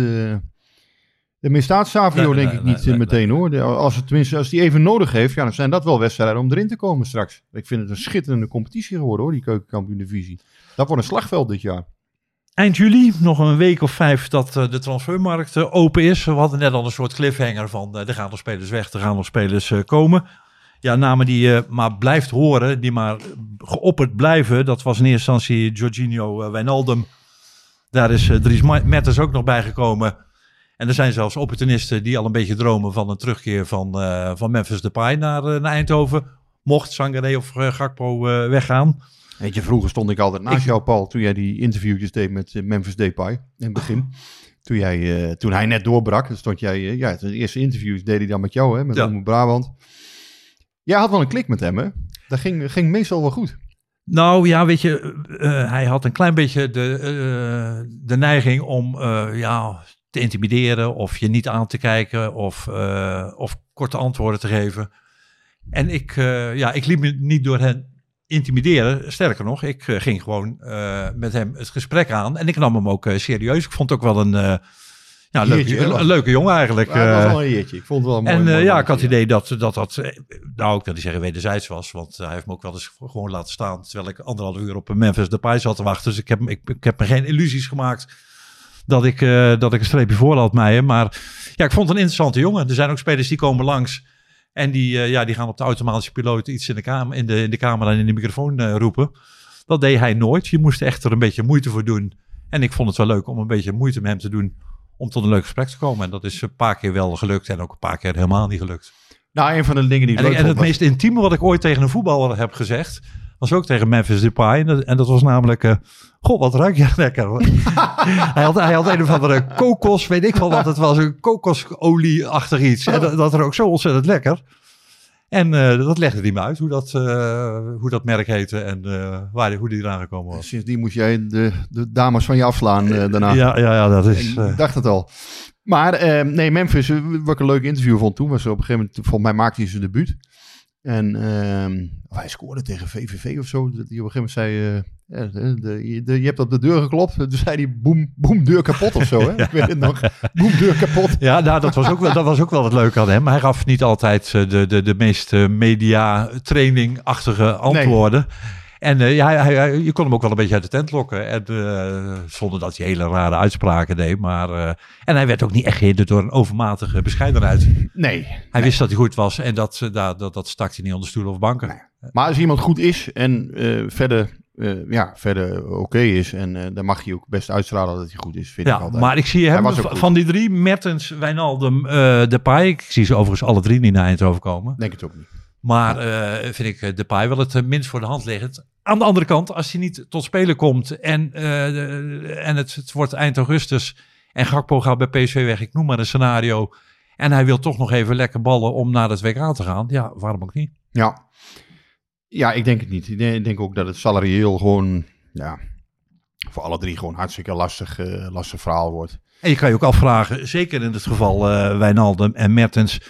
Er misstaat Savio nee, denk nee, ik niet nee, meteen hoor. Als het tenminste als die even nodig heeft, ja, dan zijn dat wel wedstrijden om erin te komen straks. Ik vind het een schitterende competitie geworden hoor, die keukenkampioen divisie. Dat wordt een slagveld dit jaar. Eind juli, nog een week of vijf dat uh, de transfermarkt uh, open is. We hadden net al een soort cliffhanger van uh, er gaan nog spelers weg, er gaan nog spelers komen. Ja, namen die je maar blijft horen, die maar geopperd blijven. Dat was in eerste instantie Jorginho Wijnaldum. Daar is Dries Mertens ook nog bijgekomen. En er zijn zelfs opportunisten die al een beetje dromen van een terugkeer van, uh, van Memphis Depay naar, uh, naar Eindhoven. Mocht Sangaré of uh, Gakpo weggaan. Weet je, vroeger stond ik altijd naast ik... jou, Paul, toen jij die interviewjes deed met Memphis Depay in het begin. Toen, jij, toen hij net doorbrak, stond jij, ja, de eerste interviews deed hij dan met jou, hè, met ja. Brabant. Jij had wel een klik met hem, hè? Dat ging, ging meestal wel goed. Nou ja, weet je, uh, hij had een klein beetje de, uh, de neiging om uh, ja, te intimideren of je niet aan te kijken of, uh, of korte antwoorden te geven. En ik, uh, ja, ik liep me niet door hen intimideren. Sterker nog, ik uh, ging gewoon met hem het gesprek aan en ik nam hem ook serieus. Ik vond het ook wel een, ja, leuke, een, een, leuke jongen eigenlijk. Ja, dat was wel een jeetje. Ik vond het wel mooi. En mooi, ja, mooi, ik had het idee dat dat, dat nou, ik wil niet zeggen wederzijds was, want hij heeft me ook wel eens gewoon laten staan terwijl ik anderhalf uur op Memphis Depay zat te wachten. Dus ik heb, ik, ik heb me geen illusies gemaakt dat ik, uh, dat ik een streepje voor had mij. Maar ja, ik vond het een interessante jongen. Er zijn ook spelers die komen langs. En die, uh, ja, die gaan op de automatische piloot iets in de, kamer, in de, in de camera en in de microfoon uh, roepen. Dat deed hij nooit. Je moest echt er een beetje moeite voor doen. En ik vond het wel leuk om een beetje moeite met hem te doen om tot een leuk gesprek te komen. En dat is een paar keer wel gelukt en ook een paar keer helemaal niet gelukt. Nou, een van de dingen die ik En, leuk en het was- meest intieme wat ik ooit tegen een voetballer heb gezegd, was ook tegen Memphis Depay. En dat, en dat was namelijk, eh, goh, wat ruik je lekker. hij, had, hij had een of andere kokos, weet ik wel wat het was, een kokosolie-achtig iets. En dat, dat er ook zo ontzettend lekker. En eh, dat legde hij me uit, hoe dat, eh, hoe dat merk heette en waar, hoe die eraan gekomen was. Sindsdien moest jij de, de dames van je afslaan daarna. Ja, ja, ja, dat is... Ik dacht het al. Maar nee, Memphis, wat ik een leuk interview vond toen, was op een gegeven moment, volgens mij maakte hij zijn debuut. En ehm, of hij scoorde tegen VVV of zo. Dat hij op een gegeven moment zei, ja, de, de- de- je hebt op de deur geklopt. Toen zei hij, boem, boem, deur kapot of zo. Hè? Ik weet het nog. Boem, deur kapot. Ja, nou, dat, was ook wel, dat was ook wel het leuke aan hem. Hij gaf niet altijd eh, de, de, de meest eh, media-training-achtige antwoorden. En eh, ja, hij, hij- je kon hem ook wel een beetje uit de tent lokken. En, eh, zonder dat hij hele rare uitspraken deed. Maar, eh, en hij werd ook niet echt gehinderd door een overmatige bescheidenheid. Nee. Hij wist dat hij goed was en dat, dat, dat, dat stak hij niet onder stoelen of banken. Maar als iemand goed is en verder, ja, verder oké is, en dan mag je ook best uitstralen dat hij goed is, vind ik Ja, altijd. maar ik zie hem van die drie, Mertens, Wijnaldum, eh Depay. Ik zie ze overigens alle drie niet naar Eindhoven komen. Denk het ook niet. Maar eh, vind ik eh, Depay wel het eh, minst voor de hand liggend. Aan de andere kant, als hij niet tot spelen komt en, de- en het, het wordt eind augustus en Gakpo gaat bij PSV weg, ik noem maar een scenario. En hij wil toch nog even lekker ballen om naar het WK te gaan. Ja, waarom ook niet? Ja. Ja, ik denk het niet. Ik denk, ook dat het salarieel gewoon, ja, voor alle drie gewoon hartstikke lastig, lastig verhaal wordt. En je kan je ook afvragen, zeker in het geval Wijnaldum en Mertens,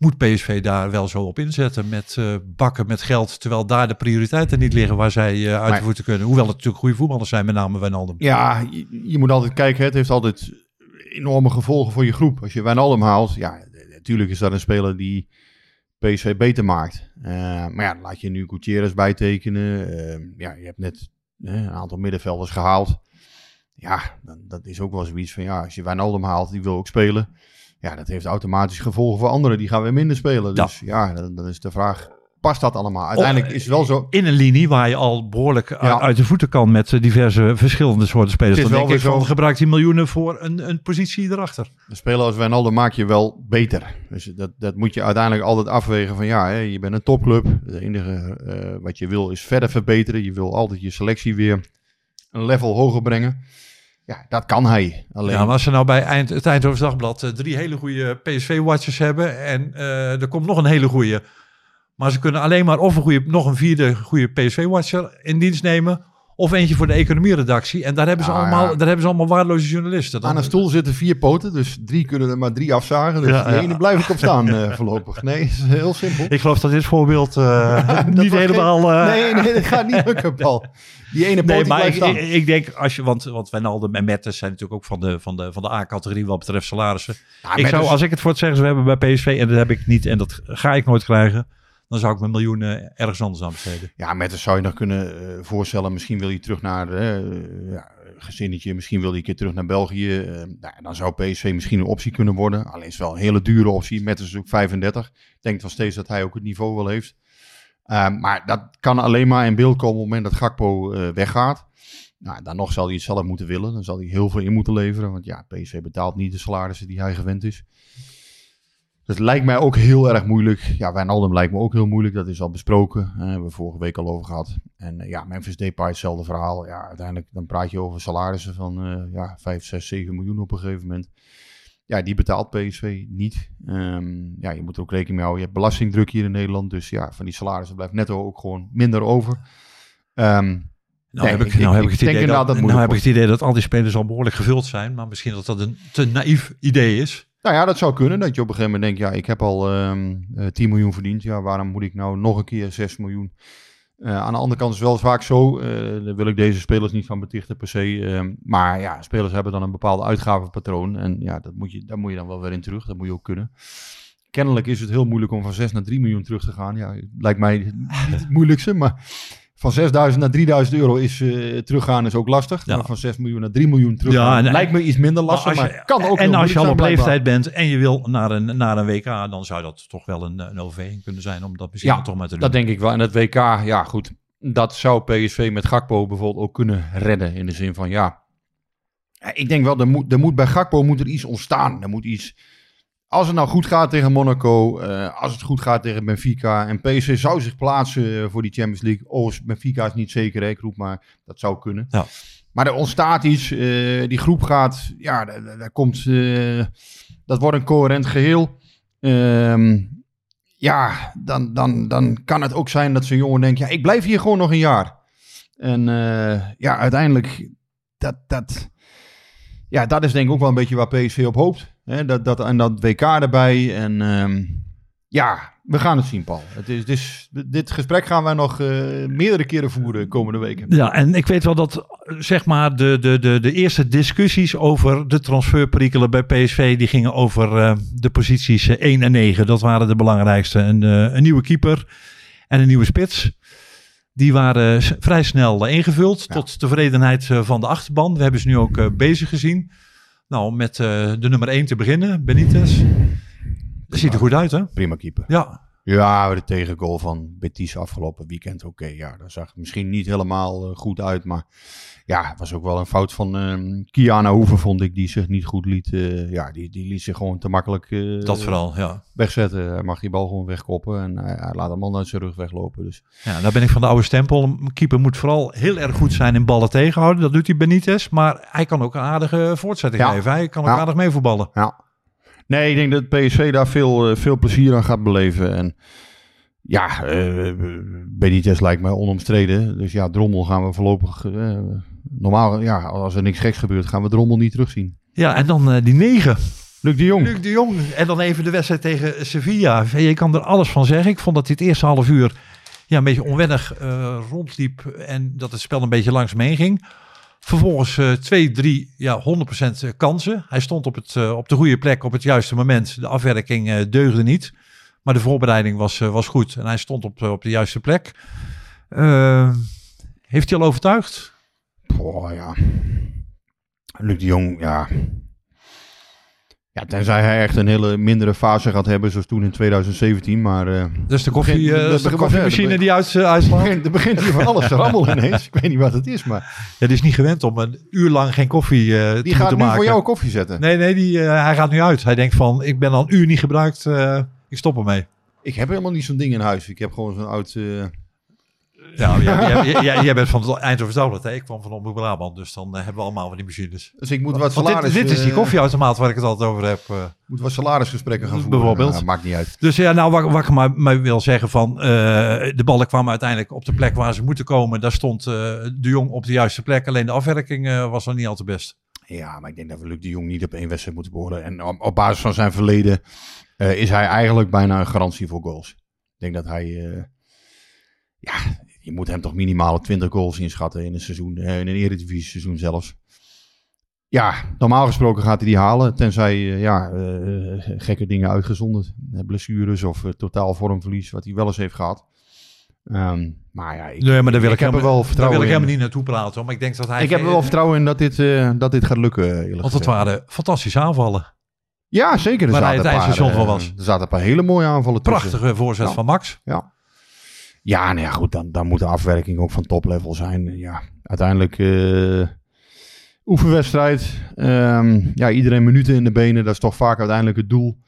moet PSV daar wel zo op inzetten met eh, bakken met geld, terwijl daar de prioriteiten niet liggen waar zij eh, uit de Maar- voeten kunnen. Hoewel het natuurlijk goede voetballers zijn, met name Wijnaldum. Ja, je, je moet altijd kijken. hè. Het heeft altijd enorme gevolgen voor je groep. Als je Wijnaldum haalt, ja, natuurlijk is dat een speler die PSV beter maakt. Eh, maar ja, laat je nu Gutierrez bijtekenen. Eh, ja, je hebt net een aantal middenvelders gehaald. Ja, dan, dat is ook wel zoiets van, ja, als je Wijnaldum haalt, die wil ook spelen. Ja, dat heeft automatisch gevolgen voor anderen. Die gaan weer minder spelen. Dus ja, dan, dan is de vraag, past dat allemaal? Uiteindelijk is het wel zo... in een linie waar je al behoorlijk Ja. uit de voeten kan met eh, diverse verschillende soorten spelers. Het is Dan denk ik van gebruikt die miljoenen voor een, een positie erachter. Een speler als Wijnaldum maak je wel beter. Dus dat, dat moet je uiteindelijk altijd afwegen van ja, hè, je bent een topclub. Het enige eh, wat je wil is verder verbeteren. Je wil altijd je selectie weer een level hoger brengen. Ja, dat kan hij. Alleen, Ja, als ze nou bij eind, het Eindhoven Dagblad eh, drie hele goede PSV-watchers hebben en eh, er komt nog een hele goede. Maar ze kunnen alleen maar of een goede, nog een vierde goede PSV-watcher in dienst nemen. Of eentje voor de economieredactie. En daar hebben, ze Ja, allemaal, ja. daar hebben ze allemaal waardeloze journalisten. Dan- aan een stoel zitten vier poten, dus drie kunnen er maar drie afzagen. Dus ja. ene blijf ik op staan eh, voorlopig. Nee, is heel simpel. Ik geloof dat dit voorbeeld eh, niet helemaal... geen- eh, nee, nee, dat gaat niet lukken, Paul. Die ene poot Nee, maar ik, ik, ik denk, als je, want, want Wijnaldum en Mertens zijn natuurlijk ook van de, van de, van de A-categorie wat betreft salarissen. Ja, ik zou, als ik het voor het zeggen zou hebben bij PSV, en dat heb ik niet en dat ga ik nooit krijgen, dan zou ik mijn miljoenen ergens anders aan besteden. Ja, met zou je nog kunnen eh, voorstellen. Misschien wil je terug naar eh, ja, gezinnetje. Misschien wil je een keer terug naar België. eh, nou, dan zou PSV misschien een optie kunnen worden. Alleen is het wel een hele dure optie. Met is ook 35. Ik denk nog steeds dat hij ook het niveau wel heeft. Eh, maar dat kan alleen maar in beeld komen op het moment dat Gakpo eh, weggaat. Nou, dan nog zal hij het zelf moeten willen. Dan zal hij heel veel in moeten leveren. Want ja, PSV betaalt niet de salarissen die hij gewend is. Het lijkt mij ook heel erg moeilijk. Ja, Wijnaldum lijkt me ook heel moeilijk. Dat is al besproken. Daar hebben we vorige week al over gehad. En eh, ja, Memphis Depay, hetzelfde verhaal. Ja, uiteindelijk dan praat je over salarissen van eh, ja, 5, 6, 7 miljoen op een gegeven moment. Ja, die betaalt PSV niet. Ehm, ja, je moet er ook rekening mee houden. Je hebt belastingdruk hier in Nederland. Dus ja, van die salarissen blijft netto ook gewoon minder over. Ehm, Nou, Nee, heb ik, ik- nou heb ik het idee dat, dat nou heb ik het idee dat al die spelers al behoorlijk gevuld zijn, maar misschien dat dat een te naïef idee is. Nou ja, dat zou kunnen. Dat je op een gegeven moment denkt, ja, ik heb al ehm eh, 10 miljoen verdiend. Ja, waarom moet ik nou nog een keer 6 miljoen? Eh, aan de andere kant is wel vaak zo, eh daar wil ik deze spelers niet van betichten per se. ehm, maar ja, spelers hebben dan een bepaald uitgavenpatroon. En ja, dat moet je, daar moet je dan wel weer in terug. Dat moet je ook kunnen. Kennelijk is het heel moeilijk om van 6 naar 3 miljoen terug te gaan. Ja, lijkt mij het moeilijkste, maar van 6000 naar 3000 euro is eh, teruggaan is ook lastig. Ja. Maar van 6 miljoen naar 3 miljoen terug Ja, en- lijkt me iets minder lastig, maar, kan ook en als je al op leeftijd bent en je wil naar een, naar een WK, dan zou dat toch wel een, een overweging kunnen zijn om dat misschien Ja, toch maar te doen. Dat denk ik wel. En het WK, ja goed, dat zou PSV met Gakpo bijvoorbeeld ook kunnen redden. In de zin van, ja, Ja, ik denk wel, er moet, er moet bij Gakpo moet er iets ontstaan. Er moet iets... Als het nou goed gaat tegen Monaco, eh, als het goed gaat tegen Benfica en PSV zou zich plaatsen eh, voor die Champions League. Oh, Benfica is niet zeker, hè, ik roep maar, dat zou kunnen. Ja. Maar er ontstaat iets, eh, die groep gaat, ja, daar, komt, dat wordt een coherent geheel. Ehm, ja, dan, dan, dan kan het ook zijn dat zo'n jongen denkt, ja, ik blijf hier gewoon nog een jaar. En ja, uiteindelijk, dat, dat, ja, dat is denk ik ook wel een beetje waar PSV op hoopt. Hè? Dat, dat, en dat WK erbij. En ehm, ja, we gaan het zien, Paul. Het is, dus, dit gesprek gaan wij nog eh, meerdere keren voeren komende weken. Ja, en ik weet wel dat eh, zeg maar de, de, de, de eerste discussies over de transferperikelen bij PSV, die gingen over eh, de posities eh, 1 en 9. Dat waren de belangrijkste. En, eh, een nieuwe keeper en een nieuwe spits. Die waren vrij snel eh, ingevuld Ja. tot tevredenheid eh, van de achterban. We hebben ze nu ook eh, bezig gezien. Nou, met de nummer 1 te beginnen, Benitez. Dat ziet er goed uit, hè? Prima keeper. Ja, Ja, de tegengoal van Betis afgelopen weekend. Oké, ja, dat zag misschien niet helemaal goed uit. Maar ja, het was ook wel een fout van ehm Kiana Hoeven, vond ik. Die zich niet goed liet. eh, ja, die, die liet zich gewoon te makkelijk eh, dat vooral, ja. wegzetten. Hij mag die bal gewoon wegkoppen. En hij, hij laat hem al uit zijn rug weglopen. Dus Ja, daar ben ik van de oude stempel. Een keeper moet vooral heel erg goed zijn in ballen tegenhouden. Dat doet hij Benitez. Maar hij kan ook een aardige voortzetting Ja. geven. Hij kan ook Ja. aardig meevoetballen. Ja. Nee, ik denk dat PSV daar veel, eh, veel plezier aan gaat beleven. En ja, eh Benitez lijkt mij onomstreden. Dus ja, Drommel gaan we voorlopig... eh, normaal, ja, als er niks geks gebeurt, gaan we Drommel niet terugzien. Ja, en dan eh, die negen. Luc de Jong. Luc de Jong. En dan even de wedstrijd tegen Sevilla. Je kan er alles van zeggen. Ik vond dat hij het eerste half uur ja, een beetje onwennig eh, rondliep. En dat het spel een beetje langs heen ging. Vervolgens eh 2, 3, ja, 100% kansen. Hij stond op, het, op de goede plek op het juiste moment. De afwerking eh, deugde niet. Maar de voorbereiding was, was goed. En hij stond op, op de juiste plek. Heeft hij al overtuigd? Boah, ja. Luc de Jong, ja. Ja, tenzij hij echt een hele mindere fase gaat hebben, zoals toen in 2017. Maar eh Dus de, koffie, eh, de- de koffiemachine die uit, uh, uitslaat? er begint hier van alles te rammelen ineens. Ik weet niet wat het is, maar... Ja, die is niet gewend om een uur lang geen koffie eh te Die gaat nu maken. voor jou koffie zetten. Nee, nee, die, eh, hij gaat nu uit. Hij denkt van, ik ben al een uur niet gebruikt, eh, ik stop ermee. Ik heb helemaal niet zo'n ding in huis. Ik heb gewoon zo'n oud... Ja, jij, jij, jij, jij bent van het Eindhoven hè? Ik kwam van Omroep Brabant, dus dan eh, hebben we allemaal van die machines. Dus ik moet wat Want salaris... dit, dit is die eh, koffieautomaat waar ik het altijd over heb. eh. moet wat salarisgesprekken gaan voeren. Bijvoorbeeld. Nou, maakt niet uit. Dus ja, nou, wat, wat ik maar, maar wil zeggen van, eh, de ballen kwamen uiteindelijk op de plek waar ze moeten komen. Daar stond eh, de Jong op de juiste plek, alleen de afwerking eh, was dan niet al te best. Ja, maar ik denk dat we Luc de Jong niet op één wedstrijd moeten beoordelen. En op, op basis van zijn verleden eh, is hij eigenlijk bijna een garantie voor goals. Ik denk dat hij... eh, ja, je moet hem toch minimaal 20 goals inschatten in een seizoen. eh, in een eredivisie seizoen zelfs. Ja, normaal gesproken gaat hij die halen. Tenzij eh, ja, eh, gekke dingen uitgezonderd. Blessures of totaal vormverlies, wat hij wel eens heeft gehad. Ehm, maar ja, ik, Nee, maar daar wil ik, heb er helemaal- wel daar vertrouwen wil ik helemaal niet naartoe praten. Maar ik denk dat hij... Ik heb er wel vertrouwen in dat dit, dat dit gaat lukken, eerlijk Want het waren fantastische aanvallen. Ja, zeker. Er zaten het een paar, van was. Er zaten een paar hele mooie aanvallen tussen. Prachtige voorzet Ja. van Max. Ja. Ja, nou ja, goed. Dan, dan moet de afwerking ook van toplevel zijn. Ja, uiteindelijk eh, oefenwedstrijd. Ehm, ja, iedereen minuten in de benen. Dat is toch vaak uiteindelijk het doel.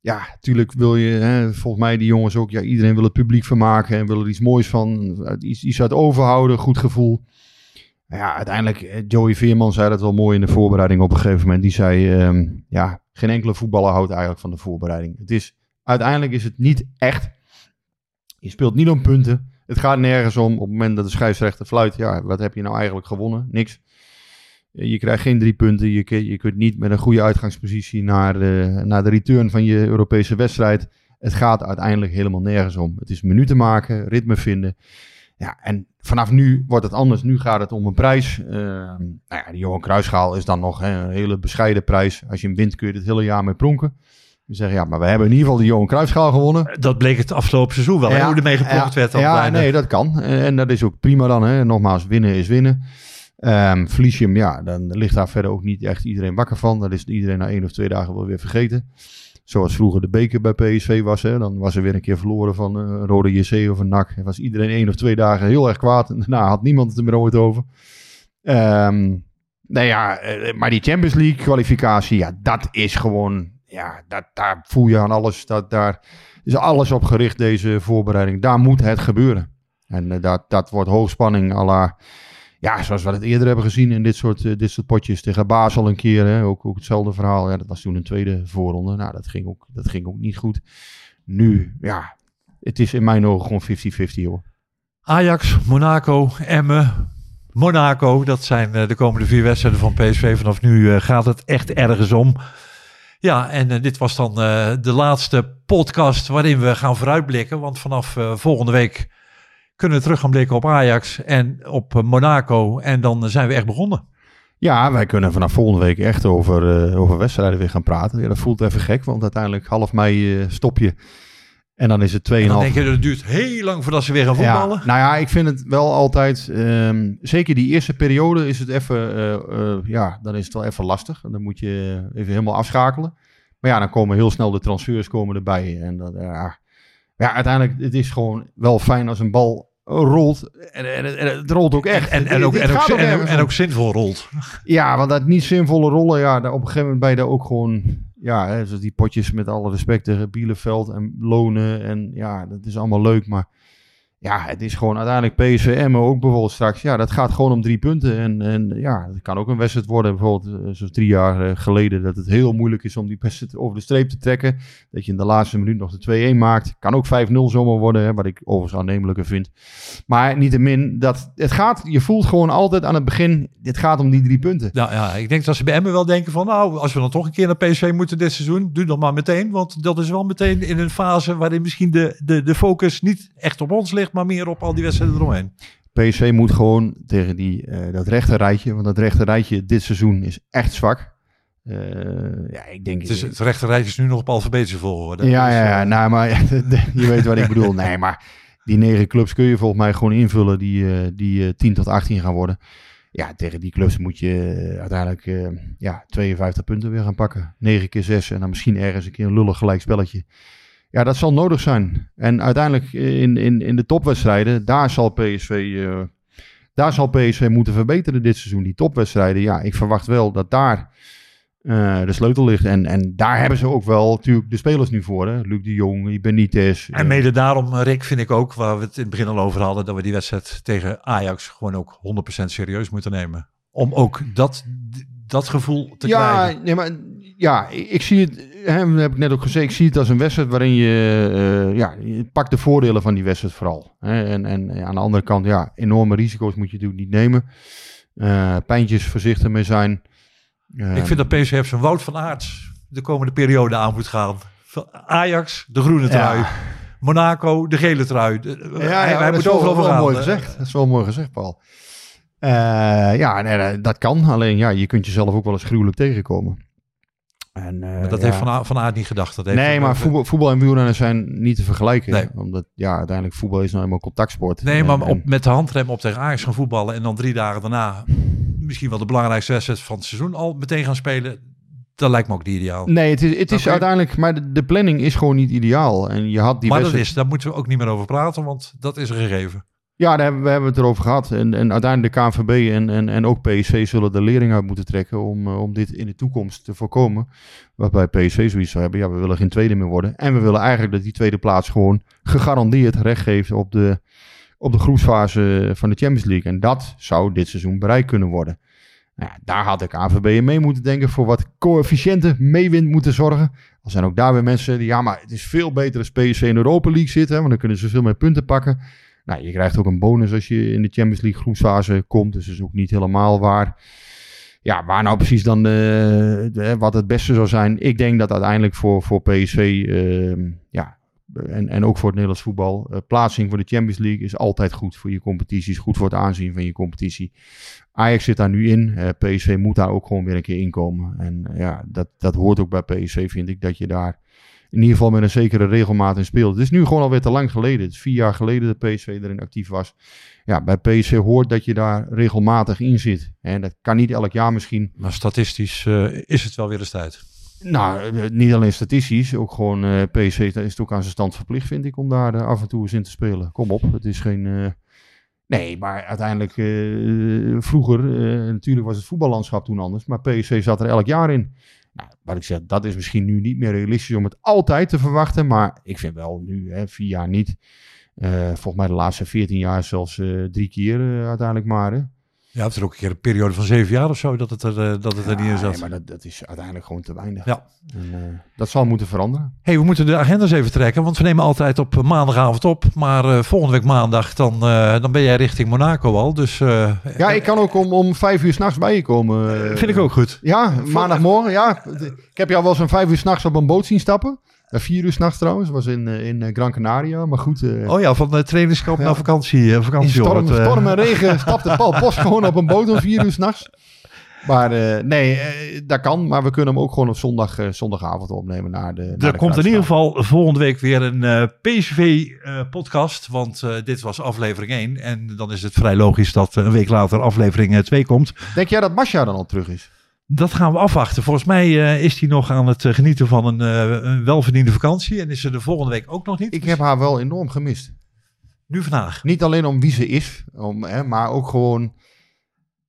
Ja, natuurlijk wil je, hè, volgens mij die jongens ook, ja, iedereen wil het publiek vermaken en wil er iets moois van, iets, iets uit overhouden, goed gevoel. Ja, uiteindelijk, eh, Joey Veerman zei dat wel mooi in de voorbereiding op een gegeven moment. Die zei, ehm, ja, geen enkele voetballer houdt eigenlijk van de voorbereiding. Het is, uiteindelijk is het niet echt. Je speelt niet om punten. Het gaat nergens om. Op het moment dat de scheidsrechter fluit, ja, wat heb je nou eigenlijk gewonnen? Niks. Eh, Je krijgt geen drie punten. Je, je kunt niet met een goede uitgangspositie naar de, naar de return van je Europese wedstrijd. Het gaat uiteindelijk helemaal nergens om. Het is minuten maken, ritme vinden. Ja, en vanaf nu wordt het anders. Nu gaat het om een prijs. Eh, nou ja, Johan Cruijffschaal is dan nog een hele bescheiden prijs. Als je hem wint kun je het hele jaar mee pronken. We zeggen, ja, maar we hebben in ieder geval de Johan Cruijffschaal gewonnen. Dat bleek het afgelopen seizoen wel. hè, hoe ermee geplokt werd. het Ja, nee, dat kan. En, dat is ook prima dan. Hè. Nogmaals, winnen is winnen. Ehm verlies je hem, ja, dan ligt daar verder ook niet echt iedereen wakker van. Dan is iedereen na één of twee dagen wel weer vergeten. Zoals vroeger de beker bij PSV was. Hè. Dan was er weer een keer verloren van eh, een rode JC of een NAC. En was iedereen één of twee dagen heel erg kwaad. En daarna had niemand het er meer ooit over. Ehm, Nou ja, eh, maar die Champions League kwalificatie, ja, dat is gewoon, ja, dat, daar voel je aan alles. Dat, daar is alles op gericht, deze voorbereiding. Daar moet het gebeuren. En eh, dat, dat wordt hoogspanning à ja, zoals we het eerder hebben gezien in dit soort, eh, dit soort potjes. Tegen Basel een keer, hè, ook, ook hetzelfde verhaal. Ja, dat was toen een tweede voorronde. Nou, dat ging ook, dat ging ook niet goed. Nu, ja, het is in mijn ogen gewoon 50-50 hoor. Ajax, Monaco, Emmen, Monaco. Dat zijn eh, de komende vier wedstrijden van PSV. Vanaf nu gaat het echt ergens om. Ja, en eh, dit was dan eh, de laatste podcast waarin we gaan vooruitblikken. Want vanaf eh, volgende week kunnen we terug gaan blikken op Ajax en op Monaco. En dan zijn we echt begonnen. Ja, wij kunnen vanaf volgende week echt over, over wedstrijden weer gaan praten. Ja, dat voelt even gek, want uiteindelijk half mei stop je. En dan is het 2,5. En dan denk je, het duurt heel lang voordat ze weer gaan voetballen. Ja, nou ja, ik vind het wel altijd, ehm, zeker die eerste periode is het even, eh, eh, ja, dan is het wel even lastig. En dan moet je even helemaal afschakelen. Maar ja, dan komen heel snel de transfers komen erbij. En dat, ja, ja, uiteindelijk, het is gewoon wel fijn als een bal rolt. En, en, en het rolt ook echt. En, en, ook, en, ook, en, ook, zinvol rolt. Ja, want dat niet zinvolle rollen, ja, daar op een gegeven moment ben je daar ook gewoon, ja, zoals die potjes met alle respect tegen Bielefeld en Lonen en ja, dat is allemaal leuk, maar ja, het is gewoon uiteindelijk PSV ook bijvoorbeeld straks, ja, dat gaat gewoon om drie punten. En, en ja, het kan ook een wedstrijd worden, bijvoorbeeld eh, zoals drie jaar eh, geleden, dat het heel moeilijk is om die wedstrijd over de streep te trekken, dat je in de laatste minuut nog de 2-1 maakt, kan ook 5-0 zomaar worden, hè, wat ik overigens aannemelijker vind, maar niettemin, dat, het gaat, je voelt gewoon altijd aan het begin, dit gaat om die drie punten. Nou ja, ik denk dat ze bij Emmen wel denken van... nou, als we dan toch een keer naar PSV moeten dit seizoen... doe dan maar meteen, want dat is wel meteen in een fase... waarin misschien de, de, de focus niet echt op ons ligt... maar meer op al die wedstrijden eromheen. PSV moet gewoon tegen die, eh, dat rechte rijtje, want dat rechte rijtje dit seizoen is echt zwak. Eh, ja, ik denk... Het, is, het rechte rijtje is nu nog op alfabetische volgorde. ja, Dus, ja, ja, eh, nou, maar je weet wat ik bedoel. Nee, maar die negen clubs kun je volgens mij gewoon invullen die, die eh, 10 tot 18 gaan worden. Ja, tegen die clubs moet je uiteindelijk ja, 52 punten weer gaan pakken. 9 keer 6 en dan misschien ergens een keer een lullig gelijk spelletje. Ja, dat zal nodig zijn. En uiteindelijk in, in, in de topwedstrijden, daar zal PSV, eh, daar zal PSV moeten verbeteren dit seizoen. Die topwedstrijden, ja, ik verwacht wel dat daar eh, de sleutel ligt. En, en daar hebben ze ook wel natuurlijk de spelers nu voor. Hè? Luc de Jong, Benitez. En eh, mede daarom, Rick, vind ik ook... waar we het in het begin al over hadden... dat we die wedstrijd tegen Ajax gewoon ook 100% serieus moeten nemen. Om ook dat, dat gevoel te ja, krijgen. nee, maar ja, ik, zie het, hè, heb ik net ook gezegd, ik zie het als een wedstrijd waarin je, eh, ja, je pakt de voordelen van die wedstrijd vooral. Hè? En, en aan de andere kant, ja, enorme risico's moet je natuurlijk niet nemen. Eh pijntjes voorzichtig mee zijn. Eh, Ik vind dat PSV zijn Wout van Aerts de komende periode aan moet gaan. Ajax, de groene trui. Ja. Monaco, de gele trui. De- Ja, ja, hij dat moet is wel, overal wel mooi gezegd. Dat is wel mooi gezegd, Paul. Ja, nee, dat kan. Alleen ja, je kunt jezelf ook wel eens gruwelijk tegenkomen. En, eh, Maar dat ja. heeft Van, A- van Aert niet gedacht. Dat heeft Nee, maar voetbal, voetbal en wielrennen zijn niet te vergelijken. Nee. Omdat ja, uiteindelijk voetbal is nou eenmaal contactsport. Nee, En- maar en- op, met de handrem op tegen Ajax gaan voetballen... en dan drie dagen daarna misschien wel de belangrijkste wedstrijd van het seizoen al meteen gaan spelen... dat lijkt me ook niet ideaal. Nee, het is, het is uiteindelijk, maar de, de planning is gewoon niet ideaal. En je had die maar dat is, daar moeten we ook niet meer over praten... want dat is een gegeven. Ja, daar hebben, we hebben het erover gehad. En, en uiteindelijk de KNVB en, en, en ook PSV zullen de lering uit moeten trekken om, eh, om dit in de toekomst te voorkomen. Waarbij PSV zoiets zou hebben, ja, we willen geen tweede meer worden. En we willen eigenlijk dat die tweede plaats gewoon gegarandeerd recht geeft op de, op de groepsfase van de Champions League. En dat zou dit seizoen bereikt kunnen worden. Nou daar had de KNVB mee moeten denken voor wat coëfficiënten meewind moeten zorgen. Er zijn ook daar weer mensen die, ja, maar het is veel beter als PSV in de Europa League zit, hè, want dan kunnen ze veel meer punten pakken. Nou, je krijgt ook een bonus als je in de Champions League groepsfase komt. Dus dat is ook niet helemaal waar. Ja, waar nou precies dan de- wat het beste zou zijn. Ik denk dat uiteindelijk voor, voor PSV, ehm, ja, en, en ook voor het Nederlands voetbal, eh, plaatsing voor de Champions League is altijd goed voor je competities. Goed voor het aanzien van je competitie. Ajax zit daar nu in. Eh, PSV moet daar ook gewoon weer een keer inkomen. En eh, ja, dat, dat hoort ook bij PSV, vind ik, dat je daar in ieder geval met een zekere regelmaat in speelt. Het is nu gewoon alweer te lang geleden. Het is vier jaar geleden dat PSV erin actief was. Ja, bij PSV hoort dat je daar regelmatig in zit. En dat kan niet elk jaar misschien. Maar statistisch eh, is het wel weer eens tijd. Nou, eh, niet alleen statistisch, ook gewoon PSV is het ook aan zijn stand verplicht, vind ik, om daar af en toe eens in te spelen. Kom op, het is geen... Nee, maar uiteindelijk, vroeger, natuurlijk was het voetballandschap toen anders, maar PSV zat er elk jaar in. Nou, wat ik zeg, dat is misschien nu niet meer realistisch om het altijd te verwachten, maar ik vind wel nu, hè, vier jaar niet. Eh, volgens mij de laatste 14 jaar zelfs eh, drie keer eh, uiteindelijk maar. Ja, het is er ook een keer een periode van zeven jaar of zo dat het er, eh, dat het er niet in zat. nee, maar dat, dat is uiteindelijk gewoon te weinig. Ja. En, eh, dat zal moeten veranderen. hey, we moeten de agendas even trekken, want we nemen altijd op eh, maandagavond op. Maar volgende week maandag, dan, dan ben jij richting Monaco al. Dus Ja, ik kan ook om, om vijf uur s'nachts bij je komen. vind ik ook goed. Ja, maandagmorgen, ja. Ik heb jou wel eens om vijf uur s'nachts op een boot zien stappen. Eh, vier uur s'nachts trouwens, was in, eh, in eh, Gran Canaria. Maar goed, eh, Oh ja, van de trainingskamp Ja. naar vakantie. eh, in vakantie storm, hoort, storm en regen stapte Paul Bos gewoon op een boot om vier uur s'nachts. Maar nee, dat kan. Maar we kunnen hem ook gewoon op zondag, zondagavond opnemen naar de naar de Er komt in ieder geval volgende week weer een PSV-podcast. want dit was aflevering 1. En dan is het vrij logisch dat een week later aflevering 2 komt. Denk jij dat Masja dan al terug is? Dat gaan we afwachten. Volgens mij eh, is hij nog aan het eh, genieten van een, eh, een welverdiende vakantie. En is ze de volgende week ook nog niet. Ik heb haar wel enorm gemist. Nu vandaag. Niet alleen om wie ze is, om, hè, maar ook gewoon...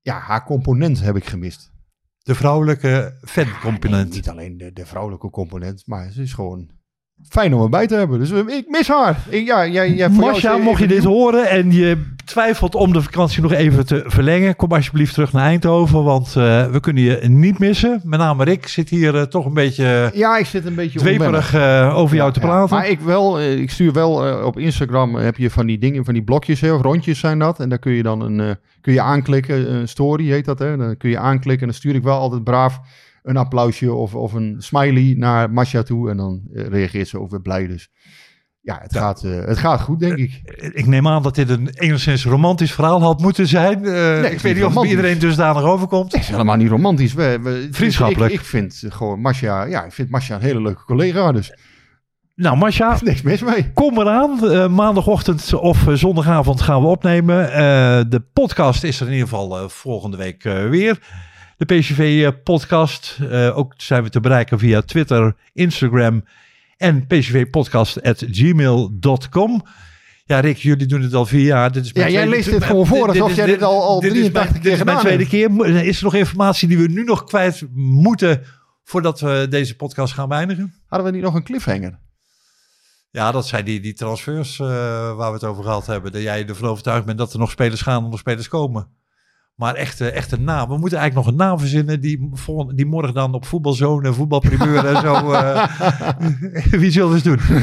Ja, haar component heb ik gemist. De vrouwelijke Nee, fancomponent. niet alleen de, de vrouwelijke component, maar ze is gewoon fijn om erbij te hebben. Dus ik mis haar. Ik, ja, jij, jij, Marcia, mocht je dit horen en je twijfelt om de vakantie nog even te verlengen, kom alsjeblieft terug naar Eindhoven, want eh, we kunnen je niet missen. Met name Rick zit hier eh, toch een beetje Ja, ik zit een beetje dweperig eh, over jou Ja, te ja. praten. Maar ik wel, ik stuur wel op Instagram heb je van die dingen, van die blokjes, hè, of rondjes zijn dat. En daar kun je dan een, kun je aanklikken, een story heet dat, hè. Dan kun je aanklikken en dan stuur ik wel altijd braaf een applausje of, of een smiley naar Masha toe. En dan eh, reageert ze ook weer blij. Dus ja, het, Gaat, eh, het gaat goed, denk ik. Ik neem aan dat dit een enigszins romantisch verhaal had moeten zijn. Eh, het ik weet niet of iedereen dusdanig overkomt. Het is helemaal niet romantisch. We, we, Vriendschappelijk. Ik, ik vind gewoon Masha, ja, ik vind Masha een hele leuke collega. Dus Nou, Marcia, niks mis mee. kom eraan. Eh, maandagochtend of eh, zondagavond gaan we opnemen. Eh, de podcast is er in ieder geval eh, volgende week eh, weer. De PCV-podcast. ook zijn we te bereiken via Twitter, Instagram en pcvpodcast.gmail.com. Ja, Rick, jullie doen het al vier jaar. Dit is Ja, jij leest dit gewoon voor alsof jij dit al- al dit is 83 mijn- keer Dit is mijn gedaan tweede keer. Is er nog informatie die we nu nog kwijt moeten voordat we deze podcast gaan beëindigen? Hadden we niet nog een cliffhanger? Ja, dat zijn die, die transfers eh, waar we het over gehad hebben. Dat jij ervan overtuigd bent dat er nog spelers gaan en nog spelers komen. Maar echt, eh, echt een naam. We moeten eigenlijk nog een naam verzinnen die, vol- die morgen dan op voetbalzone voetbalprimeur en zo. eh, wie zullen we eens doen?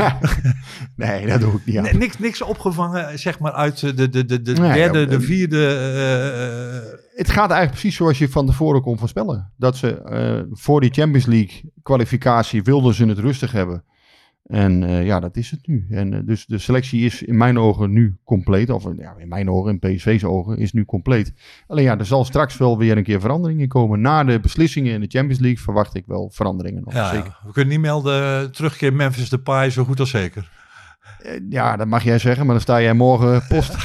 Nee, dat doe ik niet. Nee, niks, niks opgevangen, zeg maar, uit de, de, de, de Nee, derde, de eh, vierde. eh, eh, Het gaat eigenlijk precies zoals je van tevoren kon voorspellen. Dat ze eh, voor die Champions League kwalificatie wilden ze het rustig hebben. En eh, ja, dat is het nu. En eh, dus de selectie is in mijn ogen nu compleet. Of ja, in mijn ogen, in PSV's ogen, is nu compleet. Alleen ja, er zal straks wel weer een keer veranderingen komen. Na de beslissingen in de Champions League verwacht ik wel veranderingen nog. ja, Zeker. we kunnen niet melden. Terugkeer Memphis Depay, zo goed als zeker. Eh, ja, dat mag jij zeggen, maar dan sta jij morgen post,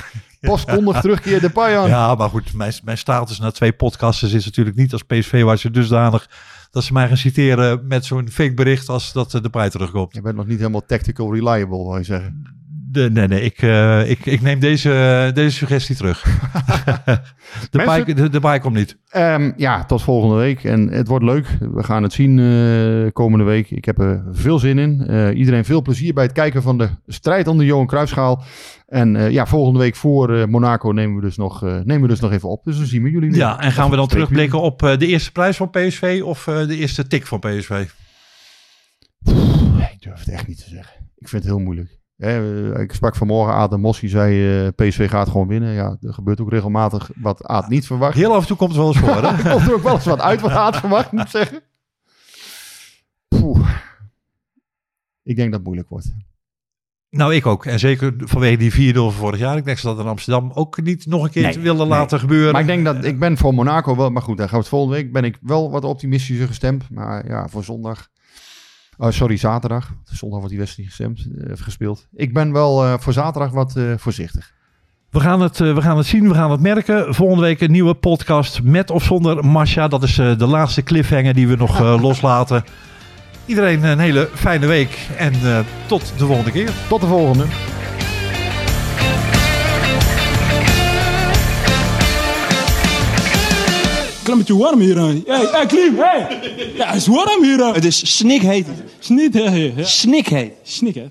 postkondig terugkeer de aan. Ja, maar goed, mijn, mijn status na twee podcasts is natuurlijk niet als PSV waar ze dusdanig dat ze mij gaan citeren met zo'n fake bericht als dat eh, de prijs terugkomt. Je bent nog niet helemaal tactical reliable, wil je zeggen. De, nee, nee, ik, eh, ik, ik neem deze, deze suggestie terug. de, Mensen- pij, de, de pij komt niet. Ehm, ja, tot volgende week. En het wordt leuk. We gaan het zien eh, komende week. Ik heb er veel zin in. Eh, iedereen veel plezier bij het kijken van de strijd om de Johan Cruijffschaal. En ja, volgende week voor Monaco nemen we, dus nog, nemen we dus nog even op. Dus dan zien we jullie weer. Ja, en gaan we dan terugblikken op de eerste prijs van PSV of de eerste tik van PSV? ik durf het echt niet te zeggen. Ik vind het heel moeilijk. Hè, eh, ik sprak vanmorgen Aad en Mossi zei eh, PSV gaat gewoon winnen. Ja, er gebeurt ook regelmatig wat Aad niet verwacht. Heel af en toe komt het wel eens voor. Hè? Komt er ook wel eens wat uit wat Aad verwacht, moet ik zeggen. Poeh. Ik denk dat het moeilijk wordt. Nou, ik ook. En zeker vanwege die 4-0 van vorig jaar. Ik denk dat in Amsterdam ook niet nog een keer Nee, willen nee. laten gebeuren. Maar ik denk dat ik ben voor Monaco wel. Maar goed, dan gaan we het volgende week. Ben ik wel wat optimistischer gestemd. Maar ja, voor zondag. Oh, sorry, zaterdag. Zondag wordt die wedstrijd gestemd, eh, gespeeld. Ik ben wel eh, voor zaterdag wat eh, voorzichtig. We gaan, het, we gaan het zien, we gaan het merken. Volgende week een nieuwe podcast met of zonder Masha. Dat is de laatste cliffhanger die we nog loslaten. Iedereen een hele fijne week en tot de volgende keer. Tot de volgende. Klein beetje warm hier. hè. Hey, hey, Klim, hey. Ja, het is warm hier. hè. Het is snikheet. Snik, hè, ja. Snikheet. Snik, hè.